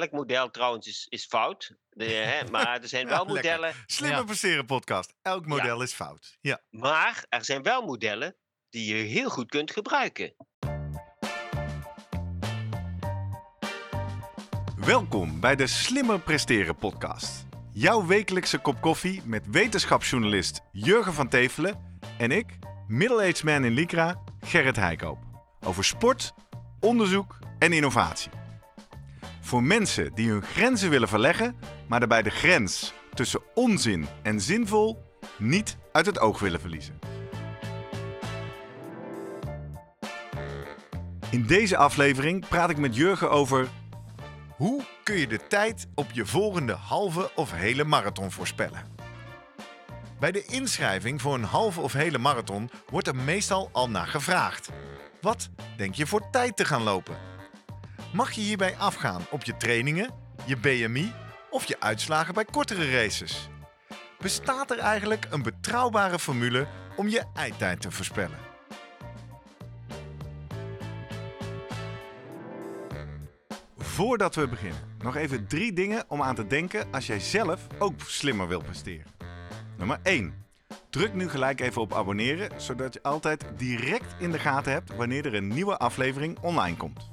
elk model trouwens is, is fout. De, hè, maar er zijn wel Ja, lekker. modellen. Slimmer Ja. presteren podcast. Elk model is fout. Ja. Maar er zijn wel modellen die je heel goed kunt gebruiken. Welkom bij de Slimmer Presteren podcast. Jouw wekelijkse kop koffie met wetenschapsjournalist Jurgen van Tevelen en ik, middle-aged man in Lycra, Gerrit Heikoop. Over sport, onderzoek en innovatie. Voor mensen die hun grenzen willen verleggen, maar daarbij de grens tussen onzin en zinvol niet uit het oog willen verliezen. In deze aflevering praat ik met Jurgen over hoe kun je de tijd op je volgende halve of hele marathon voorspellen? Bij de inschrijving voor een halve of hele marathon wordt er meestal al naar gevraagd. Wat denk je voor tijd te gaan lopen? Mag je hierbij afgaan op je trainingen, je BMI of je uitslagen bij kortere races? Bestaat er eigenlijk een betrouwbare formule om je eindtijd te voorspellen? Voordat we beginnen, nog even drie dingen om aan te denken als jij zelf ook slimmer wilt presteren. Nummer 1. Druk nu gelijk even op abonneren, zodat je altijd direct in de gaten hebt wanneer er een nieuwe aflevering online komt.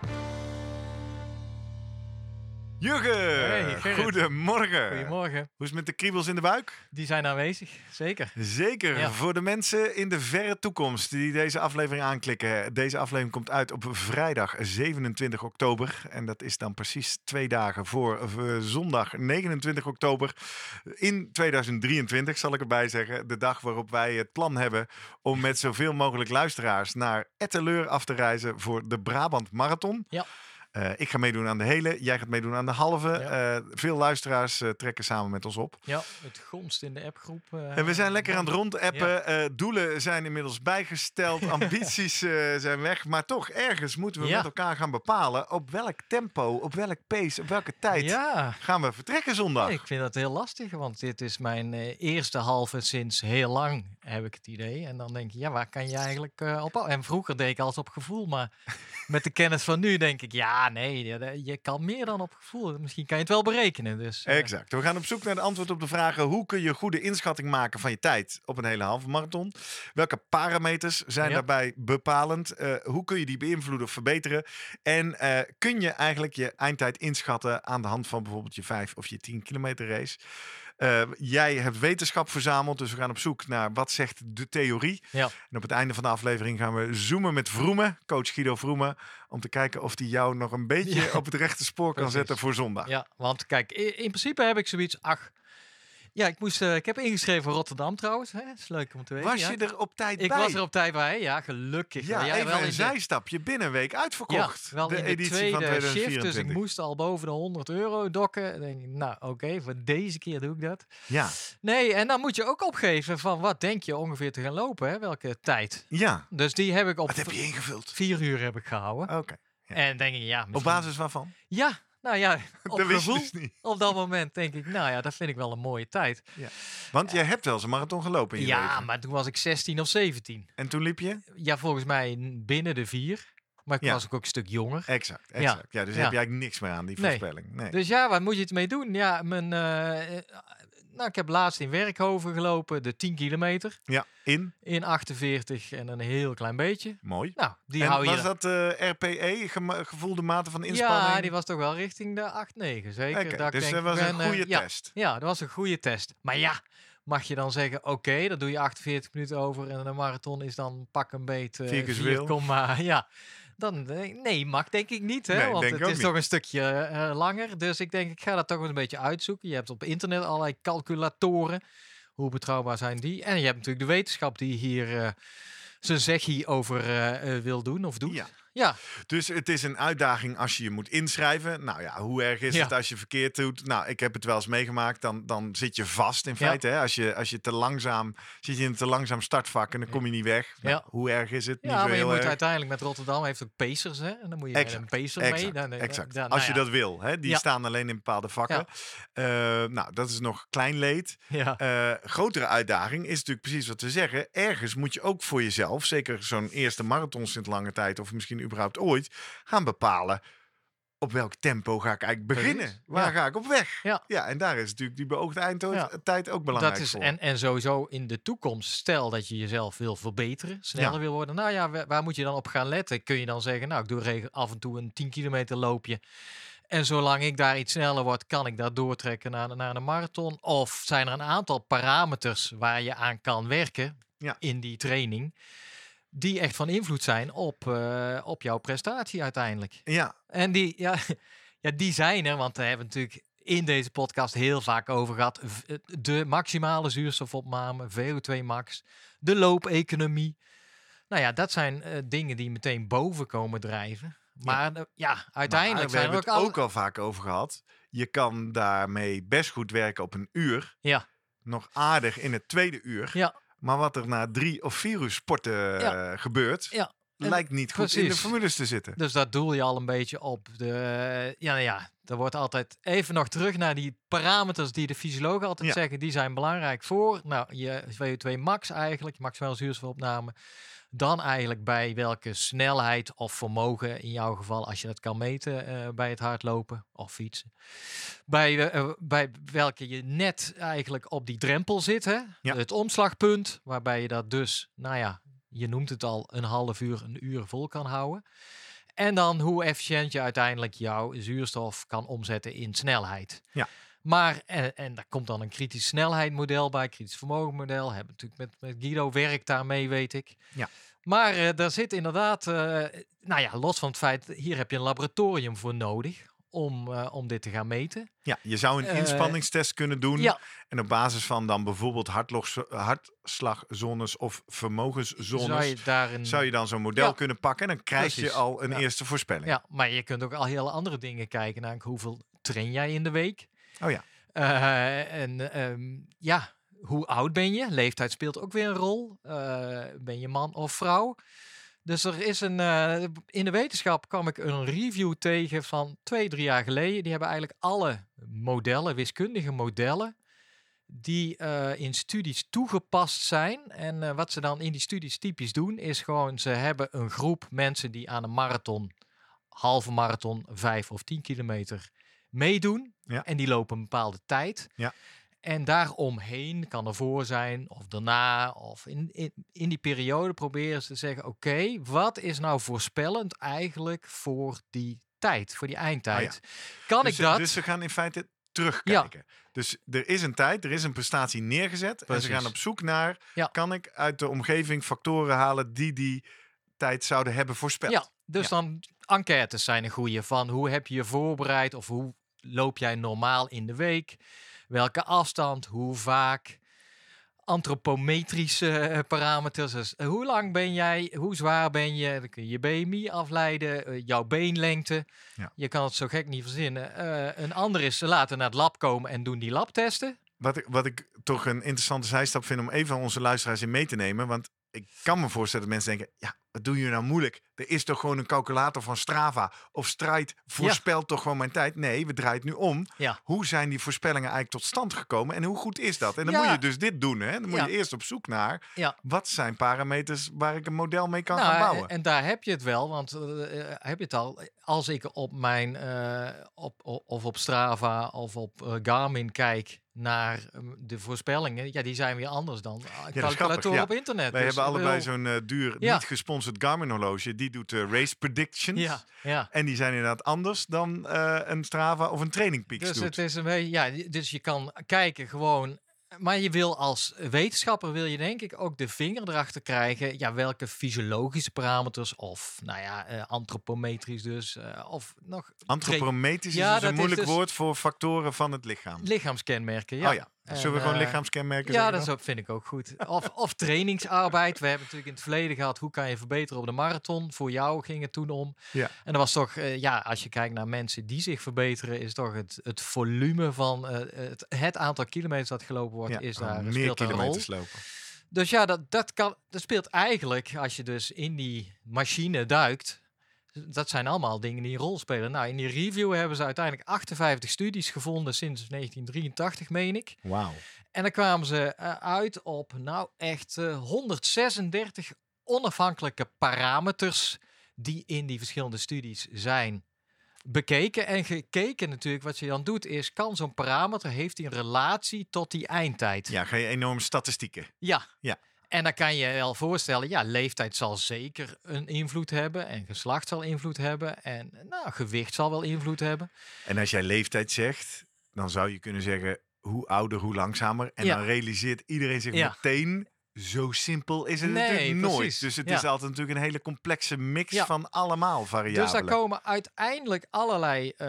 Jurgen, Hey, goedemorgen. Goedemorgen. Hoe is het met de kriebels in de buik? Die zijn aanwezig, zeker. Zeker, Ja. voor de mensen in de verre toekomst die deze aflevering aanklikken. Deze aflevering komt uit op vrijdag 27 oktober. En dat is dan precies twee dagen voor eh, zondag 29 oktober in 2023, zal ik erbij zeggen. De dag waarop wij het plan hebben om met zoveel mogelijk luisteraars naar Etteleur af te reizen voor de Brabant Marathon. Ja. Eh, ik ga meedoen aan de hele, jij gaat meedoen aan de halve. Ja. Eh, veel luisteraars eh, trekken samen met ons op. Ja, het gonst in de appgroep. En we zijn lekker aan het rondappen. Ja. Doelen zijn inmiddels bijgesteld. Ambities zijn weg. Maar toch, ergens moeten we Ja. met elkaar gaan bepalen op welk tempo, op welk pace, op welke tijd gaan we vertrekken zondag. ik vind dat heel lastig, want dit is mijn eerste halve sinds heel lang, heb ik het idee. En dan denk je, ja, waar kan je eigenlijk op? En vroeger deed ik alles op gevoel, maar met de kennis van nu denk ik, ja, ja, de- je kan meer dan op gevoel. Misschien kan je het wel berekenen. Dus, eh, Exact. We gaan op zoek naar de antwoord op de vragen: hoe kun je goede inschatting maken van je tijd op een hele halve marathon? Welke parameters zijn Ja. daarbij bepalend? Eh, hoe kun je die beïnvloeden of verbeteren? En eh, kun je eigenlijk je eindtijd inschatten aan de hand van bijvoorbeeld je 5 of je 10 kilometer race? Eh, jij hebt wetenschap verzameld, dus we gaan op zoek naar wat zegt de theorie. Ja. En op het einde van de aflevering gaan we zoomen met Vroemen, coach Guido Vroemen, om te kijken of die jou nog een beetje Ja. op het rechte spoor kan Precies. zetten voor zondag. Ja, want kijk, in principe heb ik zoiets, ach, ja, ik, moest, eh, ik heb ingeschreven voor Rotterdam trouwens. Hè? is leuk om te weten. Was ja. je er op tijd Ik bij? was er op tijd bij, ja, gelukkig. Ja, even wel in een de- zijstapje. Binnen een week uitverkocht. Ja, wel de in de editie tweede van shift, dus 2024. ik moest al boven de 100 euro dokken. Dan denk ik, nou oké, voor deze keer doe ik dat. Ja, Nee, en dan moet je ook opgeven van wat denk je ongeveer te gaan lopen, hè? welke tijd. ja. Dus die heb ik op Wat heb je ingevuld? vier uur heb ik gehouden. Oké. ja. En denk ik, ja, Op basis waarvan? Ja, nou ja, op dat gevoel. dus niet. Op dat moment denk ik, nou ja, dat vind ik wel een mooie tijd. Want jij hebt wel eens een marathon gelopen in je Ja, leven. maar toen was ik 16 of 17. En toen liep je? Ja, volgens mij binnen de vier. Maar ik Ja. was ook een stuk jonger. Exact, exact. Ja, dus Ja. heb je eigenlijk niks meer aan die voorspelling. Nee. Dus ja, wat moet je ermee doen? Ja, mijn, eh, eh, nou, ik heb laatst in Werkhoven gelopen, de 10 kilometer. Ja, in. In 48 en een heel klein beetje. Mooi. Nou, die en hou je... was dat eh, RPE, gevoelde mate van inspanning? ja, die was toch wel richting de 8, 9, zeker. Oké, Dat dus dat was ik een ben, eh, goede test. Ja, dat was een goede test. Maar ja, mag je dan zeggen, oké, dan doe je 48 minuten over en een marathon is dan pak een beet eh, Vier keer 4, zoveel. komma- ja. Dan, eh, nee, mag denk ik niet, hè? Nee, want het is toch een stukje eh, langer. Dus ik denk, ik ga dat toch eens een beetje uitzoeken. Je hebt op internet allerlei calculatoren. Hoe betrouwbaar zijn die? En je hebt natuurlijk de wetenschap die hier eh, zijn zeggie over wil doen of doet. Ja. Ja, Dus het is een uitdaging als je je moet inschrijven. Nou ja, hoe erg is Ja. het als je verkeerd doet? Nou, ik heb het wel eens meegemaakt. Dan, dan zit je vast in Ja. feite. Hè? Als, je, als je te langzaam zit je in een te langzaam startvak en dan kom je niet weg. Nou, Ja. Hoe erg is het? Ja maar je moet erg. uiteindelijk met Rotterdam heeft ook Pacers, hè? En dan moet je Exact, een Pacer Exact, mee. Dan, eh, exact. dan- nou als je dat wil. Hè? Die staan alleen in bepaalde vakken. Eh, nou, dat is nog klein leed. Eh, grotere uitdaging is natuurlijk precies wat we zeggen. Ergens moet je ook voor jezelf, zeker zo'n eerste marathon sinds lange tijd, of misschien überhaupt ooit, gaan bepalen. Op welk tempo ga ik eigenlijk Precies, beginnen? Waar ja. ga ik op weg? Ja. ja, en daar is natuurlijk die beoogde eindtijd Ja. ook belangrijk dat is, voor. en, en sowieso in de toekomst, stel dat je jezelf wil verbeteren, sneller Ja. wil worden. Nou ja, wa- waar moet je dan op gaan letten? Kun je dan zeggen, nou, ik doe af en toe een 10 kilometer loopje. En zolang ik daar iets sneller word, kan ik dat doortrekken naar, naar een marathon. Of zijn er een aantal parameters waar je aan kan werken in die training, die echt van invloed zijn op, eh, op jouw prestatie uiteindelijk. ja, En die, ja, ja, die zijn er, want daar hebben we natuurlijk in deze podcast heel vaak over gehad. V- De maximale zuurstofopname, VO2 max, de loopeconomie. Nou ja, dat zijn eh, dingen die meteen boven komen drijven. Maar eh, ja, uiteindelijk maar we er hebben ook het ook al vaak over gehad. Je kan daarmee best goed werken op een uur. Ja. Nog aardig in het tweede uur. Ja, Maar wat er na drie of vier uur sporten Ja. eh, gebeurt, ja. Lijkt niet goed in de formules te zitten. Dus dat doel je al een beetje op. De, ja, nou ja, er wordt altijd even nog terug naar die parameters die de fysiologen altijd Ja. zeggen. Die zijn belangrijk voor nou, je VO2 max eigenlijk, je maximale zuurstofopname. Dan eigenlijk bij welke snelheid of vermogen in jouw geval, als je dat kan meten eh, bij het hardlopen of fietsen. Bij, eh, eh, bij welke je net eigenlijk op die drempel zit. Hè? Ja. Het omslagpunt, waarbij je dat dus, nou ja, je noemt het al, een half uur, een uur vol kan houden. En dan hoe efficiënt je uiteindelijk jouw zuurstof kan omzetten in snelheid. Ja. Maar, en, en daar komt dan een kritisch snelheidmodel bij, kritisch vermogenmodel. Hebben natuurlijk met, met Guido werkt daarmee, weet ik. Ja. Maar eh, daar zit inderdaad, eh, nou ja, los van het feit, hier heb je een laboratorium voor nodig om, eh, om dit te gaan meten. Ja, je zou een Eh, inspanningstest kunnen doen. Ja, En op basis van dan bijvoorbeeld hartslagzones of vermogenszones. zou je daar een... zou je dan zo'n model Ja. kunnen pakken en dan krijg je al een Ja. eerste voorspelling. Ja, maar je kunt ook al hele andere dingen kijken. Namelijk hoeveel train jij in de week? Oh ja. Eh, en ehm, ja, hoe oud ben je? Leeftijd speelt ook weer een rol. Eh, ben je man of vrouw? Dus er is een. eh, in de wetenschap kwam ik een review tegen van twee, drie jaar geleden. Die hebben eigenlijk alle modellen, wiskundige modellen, die in studies toegepast zijn. En wat ze dan in die studies typisch doen, is gewoon ze hebben een groep mensen die aan een marathon, halve marathon, vijf of tien kilometer meedoen. Ja. En die lopen een bepaalde tijd. Ja. En daaromheen kan ervoor zijn of daarna of in, in, in die periode proberen ze te zeggen: oké, wat is nou voorspellend eigenlijk voor die tijd, voor die eindtijd? Kan dus, ik dat? Dus ze gaan in feite terugkijken. Dus er is een tijd, er is een prestatie neergezet. En ze gaan op zoek naar, Ja. kan ik uit de omgeving factoren halen die die tijd zouden hebben voorspeld. Ja, dus Ja. dan enquêtes zijn een goede van hoe heb je je voorbereid of hoe loop jij normaal in de week? Welke afstand, hoe vaak? Antropometrische eh, parameters. Dus eh, hoe lang ben jij, hoe zwaar ben je? Dan kun je je BMI afleiden, eh, jouw beenlengte. Ja. Je kan het zo gek niet verzinnen. Een ander is ze laten naar het lab komen en doen die labtesten. Wat, ik, wat ik toch een interessante zijstap vind om even onze luisteraars in mee te nemen. Want ik kan me voorstellen dat mensen denken, ja, wat doe je nou moeilijk? Er is toch gewoon een calculator van Strava of Stride voorspelt toch gewoon mijn tijd? Nee, we draaien het nu om. Ja. Hoe zijn die voorspellingen eigenlijk tot stand gekomen en hoe goed is dat? En dan Ja. moet je dus dit doen, hè? Dan moet Ja. je eerst op zoek naar Ja. wat zijn parameters waar ik een model mee kan Nou, gaan en- bouwen. En, daar heb je het wel, want eh, eh, heb je het al. Als ik op mijn eh, op, of op Strava of op Garmin kijk naar eh, de voorspellingen, ja, die zijn weer anders dan grappig, calculatoren ja. op internet. Wij Dus hebben allebei zo'n duur, Ja. niet gesponsord Garmin horloge. Die doet eh, race predictions. Ja, ja. En die zijn inderdaad anders dan eh, een Strava of een Training Peaks Dus doet. het is een beetje, ja, dus je kan kijken gewoon. Maar je wil als wetenschapper wil je denk ik ook de vinger erachter krijgen. Ja, welke fysiologische parameters of nou ja, eh, antropometrisch dus of nog Antropometrisch Ja, is dus een is moeilijk dus- woord voor factoren van het lichaam. lichaamskenmerken. Ja. Oh ja, Zullen we gewoon eh, lichaamskenmerken Ja, dat dan? vind ik ook goed. Of, of trainingsarbeid. We hebben natuurlijk in het verleden gehad, hoe kan je verbeteren op de marathon? Voor jou ging het toen om. Ja. En dat was toch, eh, ja, als je kijkt naar mensen die zich verbeteren, is toch het, het volume van eh, het, het aantal kilometers dat gelopen wordt, Ja, is daar, meer speelt daar een rol. kilometers lopen. Dus ja, dat, dat, kan, dat speelt eigenlijk, als je dus in die machine duikt, dat zijn allemaal dingen die een rol spelen. Nou, in die review hebben ze uiteindelijk 58 studies gevonden sinds 1983, meen ik. Wauw. En dan kwamen ze eh, uit op, nou echt eh, 136 onafhankelijke parameters die in die verschillende studies zijn bekeken. En gekeken natuurlijk, wat je dan doet, is kan zo'n parameter, heeft die een relatie tot die eindtijd? Ja, ga je enorme statistieken. Ja. Ja. En dan kan je je wel voorstellen, ja, leeftijd zal zeker een invloed hebben. En geslacht zal invloed hebben. En nou, gewicht zal wel invloed hebben. En als jij leeftijd zegt, dan zou je kunnen zeggen hoe ouder, hoe langzamer. En Ja. dan realiseert iedereen zich Ja. meteen. Zo simpel is het Nee, natuurlijk nooit. precies. Dus het Ja. is altijd natuurlijk een hele complexe mix Ja. van allemaal variabelen. Dus daar komen uiteindelijk allerlei. eh,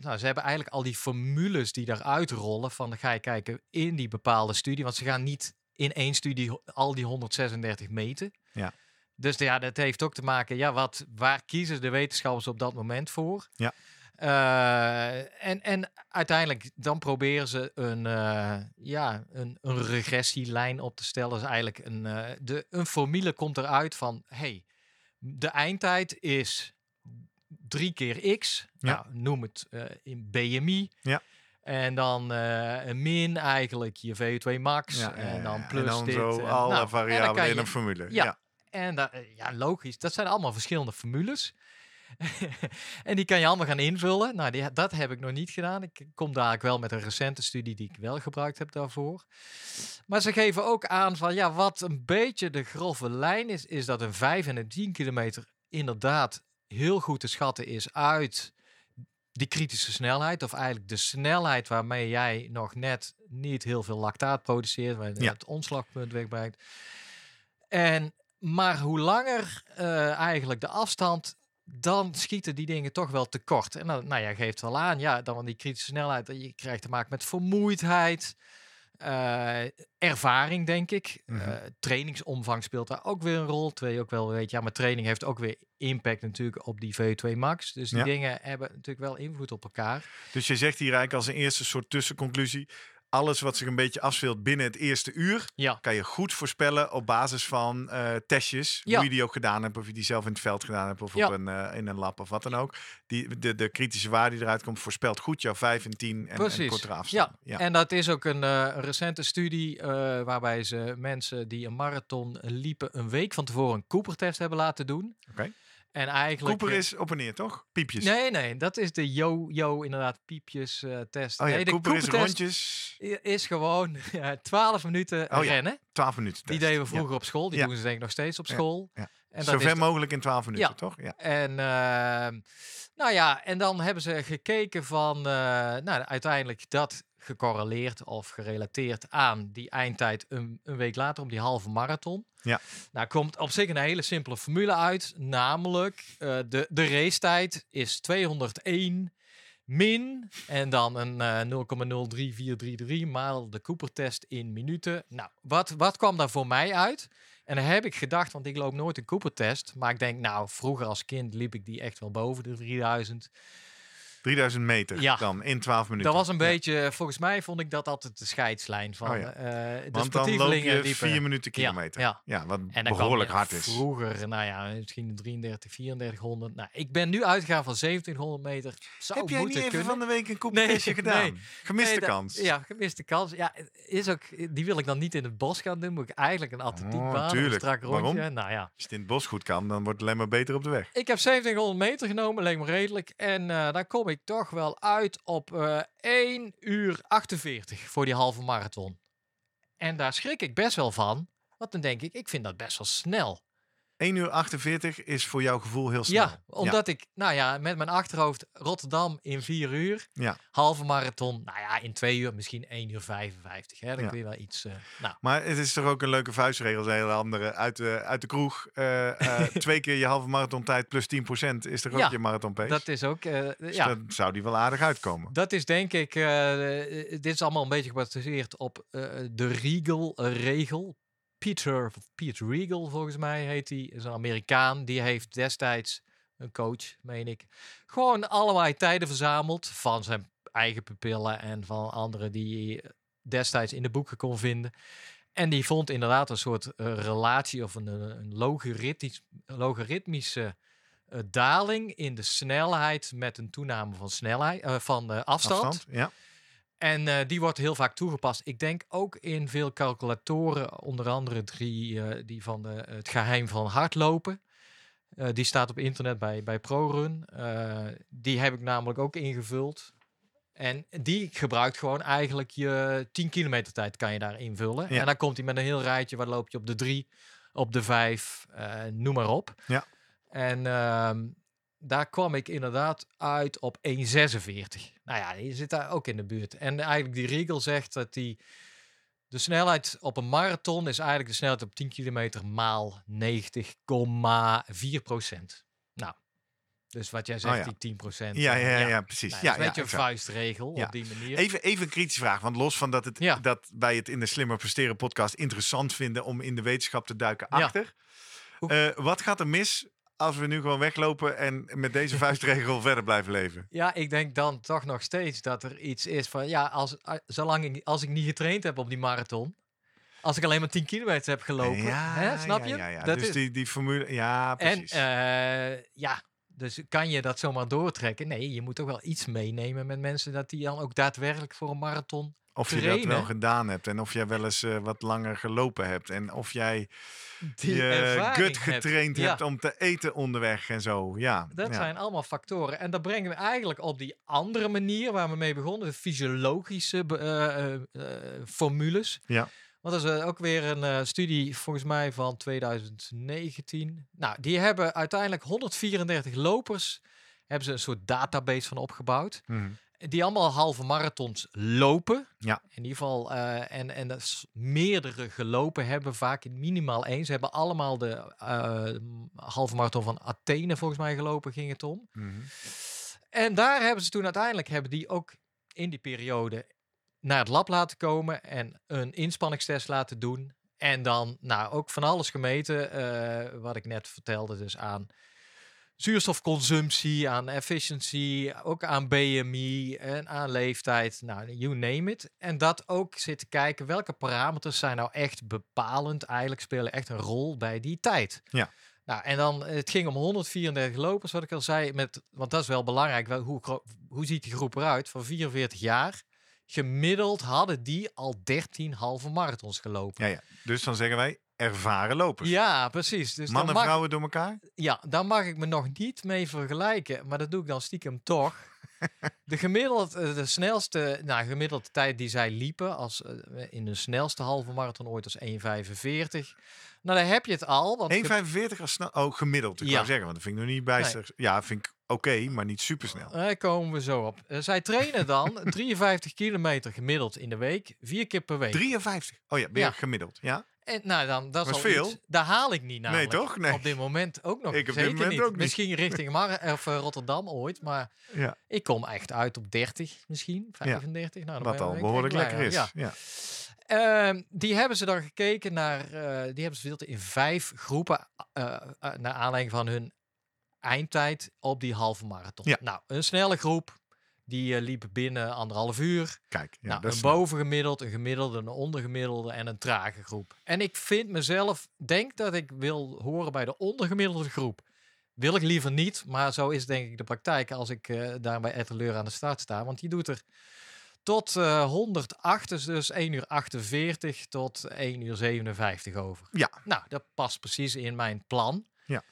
nou, ze hebben eigenlijk al die formules die daaruit rollen. Van dan ga je kijken in die bepaalde studie. Want ze gaan niet in één studie al die 136 meten. Ja. Dus ja, dat heeft ook te maken. Ja, wat, waar kiezen de wetenschappers op dat moment voor? Ja. Eh, en, en uiteindelijk dan proberen ze een, eh, ja, een, een regressielijn op te stellen. Dus eigenlijk een, eh, de, een formule komt eruit van... Hey, de eindtijd is 3 keer x. Ja. Nou, noem het in BMI. Ja. En dan eh, een min eigenlijk je VO2 max. Ja, en dan plus en dan dit. zo en- alle nou, variabelen in je- een formule. ja. ja. En da- eh, ja, logisch. Dat zijn allemaal verschillende formules. en die kan je allemaal gaan invullen. Nou, die, dat heb ik nog niet gedaan. Ik kom dadelijk wel met een recente studie die ik wel gebruikt heb daarvoor. Maar ze geven ook aan van, ja, wat een beetje de grove lijn is, is dat een 5 en een 10 kilometer inderdaad heel goed te schatten is uit die kritische snelheid. Of eigenlijk de snelheid waarmee jij nog net niet heel veel lactaat produceert. Waar je Ja. het omslagpunt wegbrengt. En, maar hoe langer eh, eigenlijk de afstand, dan schieten die dingen toch wel tekort. En dan, nou ja, geeft wel aan, ja, dan die kritische snelheid, je krijgt te maken met vermoeidheid, eh, ervaring, denk ik. Mhm. Eh, trainingsomvang speelt daar ook weer een rol. Je ook wel weet, ja, maar training heeft ook weer impact natuurlijk op die VO2 max. Dus die Ja. dingen hebben natuurlijk wel invloed op elkaar. Dus je zegt hier eigenlijk als een eerste soort tussenconclusie. Alles wat zich een beetje afspeelt binnen het eerste uur, Ja, kan je goed voorspellen op basis van eh, testjes. Ja. Hoe je die ook gedaan hebt, of je die zelf in het veld gedaan hebt, of Ja. op een, eh, in een lab of wat dan ook. Die, de, de kritische waarde die eruit komt, voorspelt goed jouw 5 en 10 en, kortere afstand. Ja. en dat is ook een, eh, recente studie waarbij ze mensen die een marathon liepen een week van tevoren een Cooper-test hebben laten doen. Oké. En eigenlijk... Cooper eh, is op en neer, toch? Piepjes. Nee, nee, dat is de yo-yo inderdaad piepjes eh, test. Oh ja, nee, de Cooper is Cooper-test rondjes is gewoon ja, 12 minuten Oh ja, rennen. 12 minuten. Die test. deden we vroeger op school. Die Ja. doen ze denk ik nog steeds op Ja, school. ja. En Zo ver is mogelijk in 12 minuten, Ja. toch? Ja. En ehm, nou ja, en dan hebben ze gekeken van, eh, nou uiteindelijk dat gecorreleerd of gerelateerd aan die eindtijd een, een week later op die halve marathon. Ja. Nou komt op zich een hele simpele formule uit, namelijk eh, de, de racetijd is 201 min en dan een eh 0,03433 maal de Cooper-test in minuten. Nou, wat, wat kwam daar voor mij uit? En dan heb ik gedacht, want ik loop nooit een Cooper-test. Maar ik denk, nou, vroeger als kind liep ik die echt wel boven de 3000. 3000 meter Ja. dan in 12 minuten. Dat was een Ja. beetje, volgens mij vond ik dat altijd de scheidslijn van Oh ja. eh, de Want dan loop je liepen- 4 minuten kilometer. ja. Ja, wat En behoorlijk hard is. Vroeger, nou ja, misschien 33, 3400. Nou, ik ben nu uitgegaan van 1700 meter. Zou Heb jij niet even kunnen. van de week een koepeltestje Nee, gedaan? nee. Gemiste Nee, kans. Ja, gemiste kans. Ja, is ook, die wil ik dan niet in het bos gaan doen. Moet ik eigenlijk een atletiekbaan, Oh, strak Waarom? rondje. Nou ja, Als je het in het bos goed kan, dan wordt het alleen maar beter op de weg. ik heb 1700 meter genomen, leek me redelijk. En eh dan kom ik toch wel uit op eh 1 uur 48 voor die halve marathon. En daar schrik ik best wel van. Want dan denk ik, ik vind dat best wel snel. 1 uur 48 is voor jouw gevoel heel snel. Ja, omdat ik, nou ja, met mijn achterhoofd Rotterdam in 4 uur. Ja. Halve marathon, nou ja, in 2 uur, misschien 1 uur 55. Hè? Dan Ja. kun je wel iets. eh, nou, Maar het is toch ook een leuke vuistregel, een hele andere. Uit de, uit de kroeg, eh, eh, twee keer je halve marathontijd plus 10% is toch ook Ja, je marathon pace? dat is ook. Dus ja, dan zou die wel aardig uitkomen. Dat is denk ik, dit is allemaal een beetje gebaseerd op de Regal-regel. Peter, Peter Regal, volgens mij heet hij, is een Amerikaan. Die heeft destijds, een coach, meen ik, gewoon allerlei tijden verzameld van zijn eigen pupillen en van anderen die hij destijds in de boeken kon vinden. En die vond inderdaad een soort eh, relatie of een, een logaritmisch, logaritmische eh, daling in de snelheid met een toename van snelheid, eh, van de afstand. Ja. En eh, die wordt heel vaak toegepast. Ik denk ook in veel calculatoren, onder andere drie, eh, die van de, het geheim van hardlopen. Eh, die staat op internet bij, bij ProRun. Eh, die heb ik namelijk ook ingevuld. En die gebruikt gewoon eigenlijk je 10 kilometer tijd kan je daar invullen. Ja. En dan komt hij met een heel rijtje. Waar loop je op de 3, op de 5, noem maar op. Ja. En ehm, daar kwam ik inderdaad uit op 1,46. Nou ja, je zit daar ook in de buurt. En eigenlijk die regel zegt dat die de snelheid op een marathon is eigenlijk de snelheid op 10 kilometer maal 90,4 procent. Nou, dus wat jij zegt, Oh ja. die 10 procent. Ja, ja, ja, ja, precies. Nou, ja, dat is een ja, beetje een vuistregel op die manier. Even, even een kritische vraag, want los van dat, het, dat wij het in de Slimmer Presteren podcast interessant vinden om in de wetenschap te duiken achter. Eh, wat gaat er mis als we nu gewoon weglopen en met deze vuistregel verder blijven leven? Ja, ik denk dan toch nog steeds dat er iets is van, ja, als, zolang ik, als ik niet getraind heb op die marathon, als ik alleen maar 10 kilometer heb gelopen, hè, snap je? Ja, ja. Dat dus is, die, die formule, ja, en precies. eh, ja, dus kan je dat zomaar doortrekken? Nee, je moet ook wel iets meenemen met mensen dat die dan ook daadwerkelijk voor een marathon. of je dat wel gedaan hebt en of jij wel eens eh, wat langer gelopen hebt en of jij Die je gut hebt. getraind Ja. hebt om te eten onderweg en zo. Ja, Dat ja. zijn allemaal factoren. En dat brengen we eigenlijk op die andere manier waar we mee begonnen. De fysiologische eh, eh, formules. Ja. Want dat is eh, ook weer een eh, studie volgens mij van 2019. Nou, die hebben uiteindelijk 134 lopers. Hebben ze een soort database van opgebouwd. Mhm. Die allemaal halve marathons lopen. Ja. In ieder geval. eh, en, en dat meerdere gelopen hebben. Vaak minimaal één. Ze hebben allemaal de halve marathon van Athene volgens mij gelopen. Ging het om. Mhm. En daar hebben ze toen uiteindelijk hebben die ook in die periode naar het lab laten komen en een inspanningstest laten doen. En dan nou, ook van alles gemeten, eh, wat ik net vertelde, dus aan zuurstofconsumptie, aan efficiency, ook aan BMI en aan leeftijd, nou, you name it. En dat ook zitten kijken welke parameters zijn nou echt bepalend, eigenlijk spelen echt een rol bij die tijd. Ja. Nou, en dan, het ging om 134 lopers, wat ik al zei, met, want dat is wel belangrijk. Wel, hoe, hoe ziet die groep eruit? Van 44 jaar. Gemiddeld hadden die al 13 halve marathons gelopen. Ja, ja. Dus dan zeggen wij ervaren lopers. Ja, precies. Dus Mannen en vrouwen door elkaar? ja, daar mag ik me nog niet mee vergelijken. Maar dat doe ik dan stiekem toch. De gemiddeld, eh, de snelste, nou, gemiddelde tijd die zij liepen, als, eh, in de snelste halve marathon ooit als 1,45. Nou, daar heb je het al. Want ge- 1,45 als snel. Oh, gemiddeld. Ik Ja. zeggen, want dat vind ik nog niet bijster. Ja, vind ik oké, maar niet super snel. Daar komen we zo op. Eh, zij trainen dan 53 kilometer gemiddeld in de week, vier keer per week. 53. Oh ja, weer Ja. gemiddeld. Ja. En nou, dan, dat is Dat al is veel. iets- Daar haal ik niet namelijk. toch? Nee. Op dit moment ook nog Ik op dit moment niet. ook niet. Misschien richting Mar of, eh, Rotterdam ooit, maar ja. ik kom echt uit op 30 misschien, 35. Nou, dan Wat al behoorlijk lekker is. Ja. Ja. Ehm, die hebben ze dan gekeken naar, eh, die hebben ze verdeeld in vijf groepen, naar aanleiding van hun eindtijd op die halve marathon. Ja. Nou, een snelle groep, die eh, liep binnen anderhalf uur. Kijk, ja, nou, dat een bovengemiddelde, een gemiddelde, een ondergemiddelde en een trage groep. En ik vind mezelf, denk dat ik wil horen bij de ondergemiddelde groep. Wil ik liever niet, maar zo is denk ik de praktijk als ik eh, daar bij Etteleur aan de start sta. Want die doet er tot eh 108, dus, dus 1 uur 48 tot 1 uur 57 over. Ja. Nou, dat past precies in mijn plan. Ja.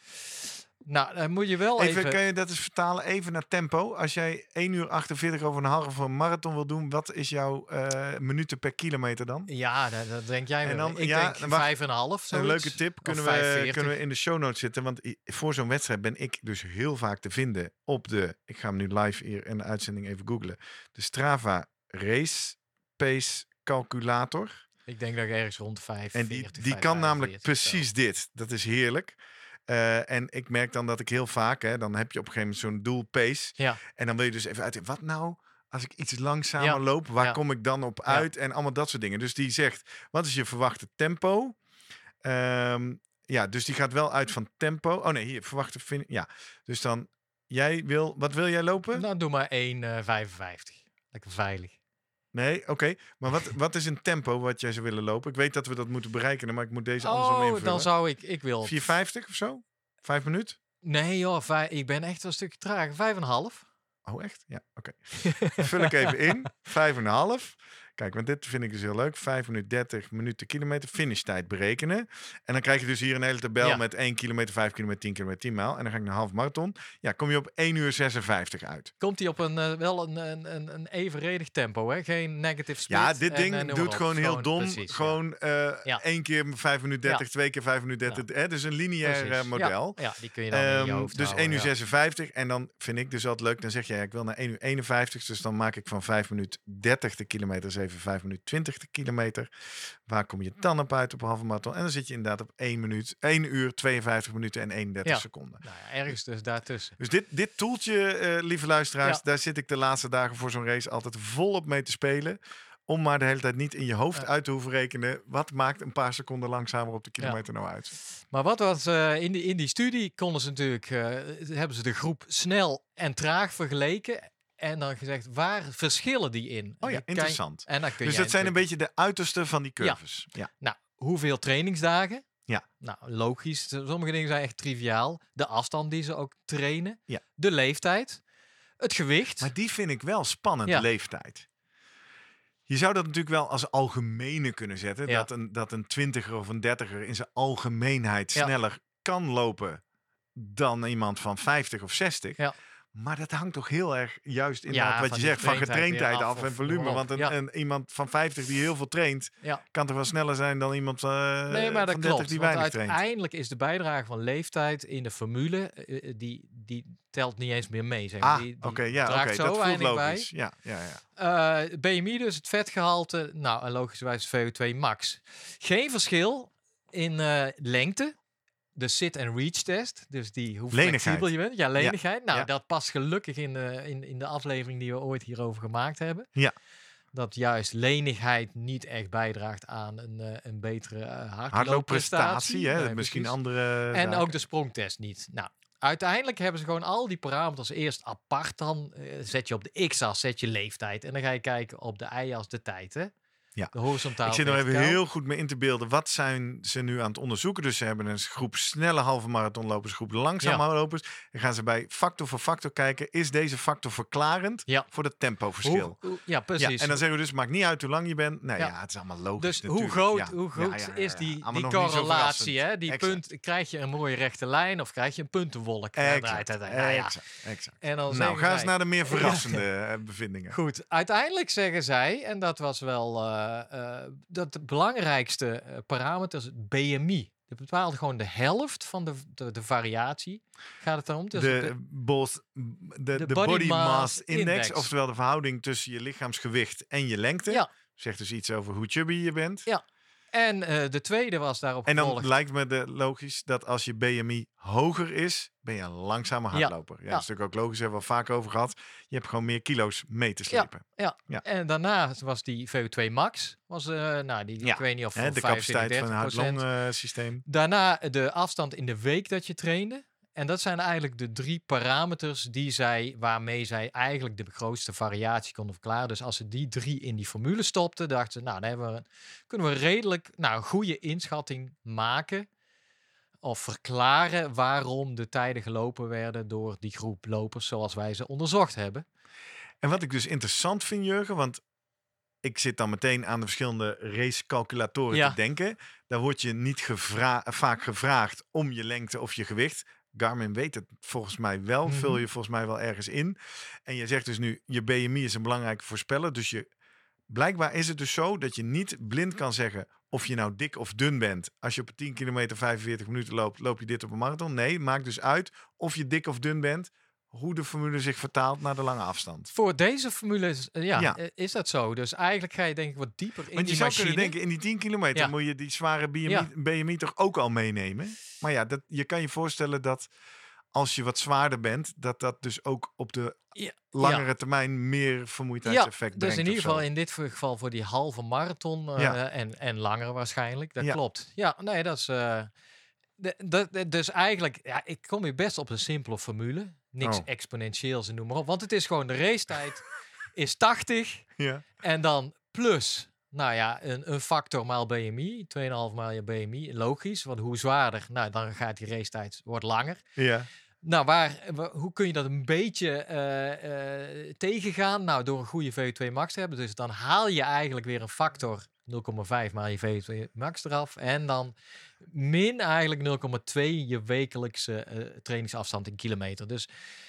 Nou, dan moet je wel Even, even... kan je dat eens vertalen even naar tempo? Als jij 1 uur 48 over een halve marathon wil doen, wat is jouw eh, minuten per kilometer dan? Ja, dat, dat denk jij En wel. dan- ik ja, denk wacht. vijf en een half, Een leuke tip kunnen we, 5,40. kunnen we in de show notes zetten. Want voor zo'n wedstrijd ben ik dus heel vaak te vinden op de... Ik ga hem nu live hier in de uitzending even googlen. De Strava Race Pace Calculator. Ik denk dat ik ergens rond 5, En die, die kan namelijk precies dit. Dat is heerlijk. Eh, en ik merk dan dat ik heel vaak, hè, dan heb je op een gegeven moment zo'n doel pace. Ja. En dan wil je dus even uit, wat nou als ik iets langzamer Ja, loop, waar ja. kom ik dan op uit? En allemaal dat soort dingen. Dus die zegt, wat is je verwachte tempo? Ehm, ja, dus die gaat wel uit van tempo. Oh nee, hier, verwachte Ja, dus dan, jij wil, wat wil jij lopen? Nou, doe maar 1,55. Lekker veilig. Nee, oké. Maar wat, wat is een tempo wat jij zou willen lopen? Ik weet dat we dat moeten berekenen, maar ik moet deze andersom Oh, invullen. dan zou ik... Ik wil... 4,50 of zo? Vijf minuten? Nee joh, ik ben echt wel een stukje traag. Vijf en een half. Oh, echt? Ja, oké. Vul ik even in. Vijf en een half. Kijk, want dit vind ik dus heel leuk. 5 minuten 30 minuten kilometer. Finishtijd berekenen. En dan krijg je dus hier een hele tabel Ja. met 1 kilometer, 5 kilometer, 10 kilometer, 10 mijl. En dan ga ik naar half marathon. Ja, kom je op 1 uur 56 uit. Komt hij op een, eh, wel een, een, een, evenredig tempo, hè? Geen negative split. Ja, dit en, ding eh, noem maar doet op. gewoon heel dom. precies, gewoon eh Ja. één keer 5 minuten 30, Ja. twee keer 5 minuten 30. Hè? Dus een lineair eh, model. Ja, die kun je dan in je Ehm, hoofd dus houden, 1 uur ja. 56. En dan vind ik dus altijd leuk. Dan zeg je, ja, ik wil naar 1 uur 51. Dus dan maak ik van 5 minuten 30 de kilometer. Dus even 5 minuten 20 de kilometer. Waar kom je dan op uit op een halve marathon? En dan zit je inderdaad op 1, minuut, 1 uur 52 minuten en 31 Ja. seconden. Nou ja, ergens dus daartussen. Dus dit, dit toeltje, eh, lieve luisteraars, Ja. daar zit ik de laatste dagen voor zo'n race altijd volop mee te spelen. Om maar de hele tijd niet in je hoofd uit te hoeven rekenen. Wat maakt een paar seconden langzamer op de kilometer nou uit? Maar wat was eh, in, die, in die studie konden ze natuurlijk, eh, hebben ze de groep snel en traag vergeleken. En dan gezegd, waar verschillen die in? Oh ja, interessant. En dan kun Dus dat zijn een beetje de uiterste van die curves. Ja. Nou, hoeveel trainingsdagen? Ja. Nou, logisch. Sommige dingen zijn echt triviaal. De afstand die ze ook trainen. Ja. De leeftijd. Het gewicht. Maar die vind ik wel spannend, Ja. leeftijd. Je zou dat natuurlijk wel als algemene kunnen zetten. Ja. Dat, een, dat een twintiger of een dertiger in zijn algemeenheid sneller kan lopen dan iemand van 50 of 60. Ja. Maar dat hangt toch heel erg juist in Ja, wat je zegt van getraindheid af af en volume. Want een, Ja. een- iemand van 50 die heel veel traint, Ja. kan toch wel sneller zijn dan iemand uh, nee, maar dat van 30 klopt. die weinig traint. uiteindelijk is de bijdrage van leeftijd in de formule, eh, die, die telt niet eens meer mee. Zeg. Ah, die, oké, ja, oké, zo dat voelt weinig bij. logisch. Ja, ja, ja. Eh, BMI dus, het vetgehalte. Nou, en logischerwijs VO2 max. Geen verschil in eh, lengte. De sit-and-reach test. Dus die hoe flexibel je bent. Ja, lenigheid. Nou, ja. dat past gelukkig in de, in, in de aflevering die we ooit hierover gemaakt hebben. Ja. Dat juist lenigheid niet echt bijdraagt aan een, eh, een betere uh, hardloopprestatie. Hardloopprestatie, hè? Nee, misschien precies. andere En zaken. ook de sprongtest niet. Nou, uiteindelijk hebben ze gewoon al die parameters eerst apart. Dan eh, zet je op de x-as, zet je leeftijd. En dan ga je kijken op de y-as de tijd. Hè? Ja. De. Ik zit nog even heel goed mee in te beelden. Wat zijn ze nu aan het onderzoeken? Dus ze hebben een groep snelle halve marathonlopers, groep langzame lopers. Dan gaan ze bij factor voor factor kijken. Is deze factor verklarend Ja. voor het tempoverschil? Hoe, hoe- ja, Ja, precies. en dan zeggen we dus, maakt niet uit hoe lang je bent. Nou ja, het is allemaal logisch dus hoe groot, hoe groot is die, die correlatie? Hè? Die Exact. punt, krijg je een mooie rechte lijn of krijg je een puntenwolk? Exact, nou ja. exact. En dan Nou, ga eens naar de meer verrassende eh, bevindingen. Goed, uiteindelijk zeggen zij, en dat was wel eh, eh, dat de belangrijkste eh, parameter is het BMI. Dat bepaalt gewoon de helft van de, de, de variatie. Gaat het daarom? Dus de, de- de, body, mass index, index. oftewel de verhouding tussen je lichaamsgewicht en je lengte. Ja. Zegt dus iets over hoe chubby je bent. Ja, en eh, de tweede was daarop En dan gevolgd. lijkt me de logisch dat als je BMI hoger is, ben je een langzame Ja. hardloper. Ja, dat is natuurlijk ook logisch, hebben we al vaak over gehad. Je hebt gewoon meer kilo's mee te slepen. ja. En daarna was die VO2 max. Was, eh, nou, die, Ja, ik weet niet of voor de 25, capaciteit van het 30%. hart-long systeem. Daarna de afstand in de week dat je trainde. En dat zijn eigenlijk de drie parameters die zij, waarmee zij eigenlijk de grootste variatie konden verklaren. Dus als ze die drie in die formule stopten, dachten ze, nou, dan hebben we, kunnen we redelijk nou, een goede inschatting maken. Of verklaren waarom de tijden gelopen werden door die groep lopers zoals wij ze onderzocht hebben. En wat ik dus interessant vind, Jurgen, want ik zit dan meteen aan de verschillende racecalculatoren Ja. te denken. Daar word je niet gevra vaak gevraagd om je lengte of je gewicht. Garmin weet het volgens mij wel. Vul Mhm. je volgens mij wel ergens in. En je zegt dus nu, je BMI is een belangrijke voorspeller. Dus je, blijkbaar is het dus zo dat je niet blind kan zeggen of je nou dik of dun bent. Als je op 10 kilometer 45 minuten loopt, loop je dit op een marathon. Nee, maakt dus uit of je dik of dun bent. Hoe de formule zich vertaalt naar de lange afstand. Voor deze formule is, eh, ja, Ja. eh, is dat zo. Dus eigenlijk ga je denk ik wat dieper in Want je die zou machine. kunnen denken, in die 10 kilometer Ja. moet je die zware BMI, Ja. BMI toch ook al meenemen. Maar ja, dat, je kan je voorstellen dat als je wat zwaarder bent, dat dat dus ook op de Ja, langere termijn meer vermoeidheidseffect dus brengt. in ieder geval in dit geval voor die halve marathon eh, Ja. en, en langer waarschijnlijk. Dat Ja. klopt. Ja, nee, dat is... de, de- de- dus eigenlijk, ja, ik kom hier best op een simpele formule. Niks Oh. exponentieels en noem maar op. Want het is gewoon de racetijd is 80 Ja. en dan plus, nou ja, een, een factor maal BMI. 2,5 maal je BMI. Logisch, want hoe zwaarder, nou dan gaat die racetijd wordt langer. Ja. Nou, waar, wa- hoe kun je dat een beetje eh, eh, tegengaan? Nou, door een goede VO2 max te hebben. Dus dan haal je eigenlijk weer een factor 0,5 maal je VO2 max eraf. En dan min eigenlijk 0,2 je wekelijkse eh, trainingsafstand in kilometer. Dus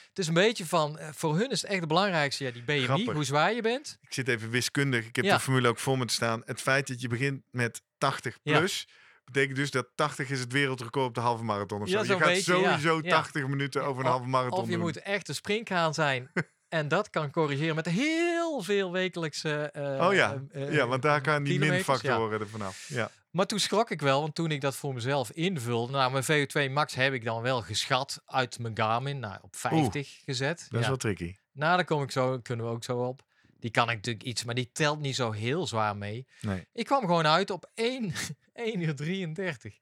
het is een beetje van, eh, voor hun is het echt het belangrijkste, ja, die BMI, Grappig. hoe zwaar je bent. Ik zit even wiskundig. Ik heb Ja. de formule ook voor me te staan. Het feit dat je begint met 80 Ja. plus. Betekent dus dat 80 is het wereldrecord op de halve marathon of zo. Ja, je gaat beetje, sowieso Ja. 80 minuten over een halve marathon Of je doen. moet echt een springhaan zijn. en dat kan corrigeren met heel veel wekelijkse eh, Oh ja. eh, ja, want daar gaan die kilometers, ja. minfactoren er vanaf. Ja. Maar toen schrok ik wel, want toen ik dat voor mezelf invulde, nou, mijn VO2 max heb ik dan wel geschat uit mijn Garmin, nou, op 50 gezet. Dat is ja. wel tricky. Nou, daar kom ik zo, kunnen we ook zo op. Die kan ik natuurlijk iets, maar die telt niet zo heel zwaar mee. Nee. Ik kwam gewoon uit op 1, 1 uur 33.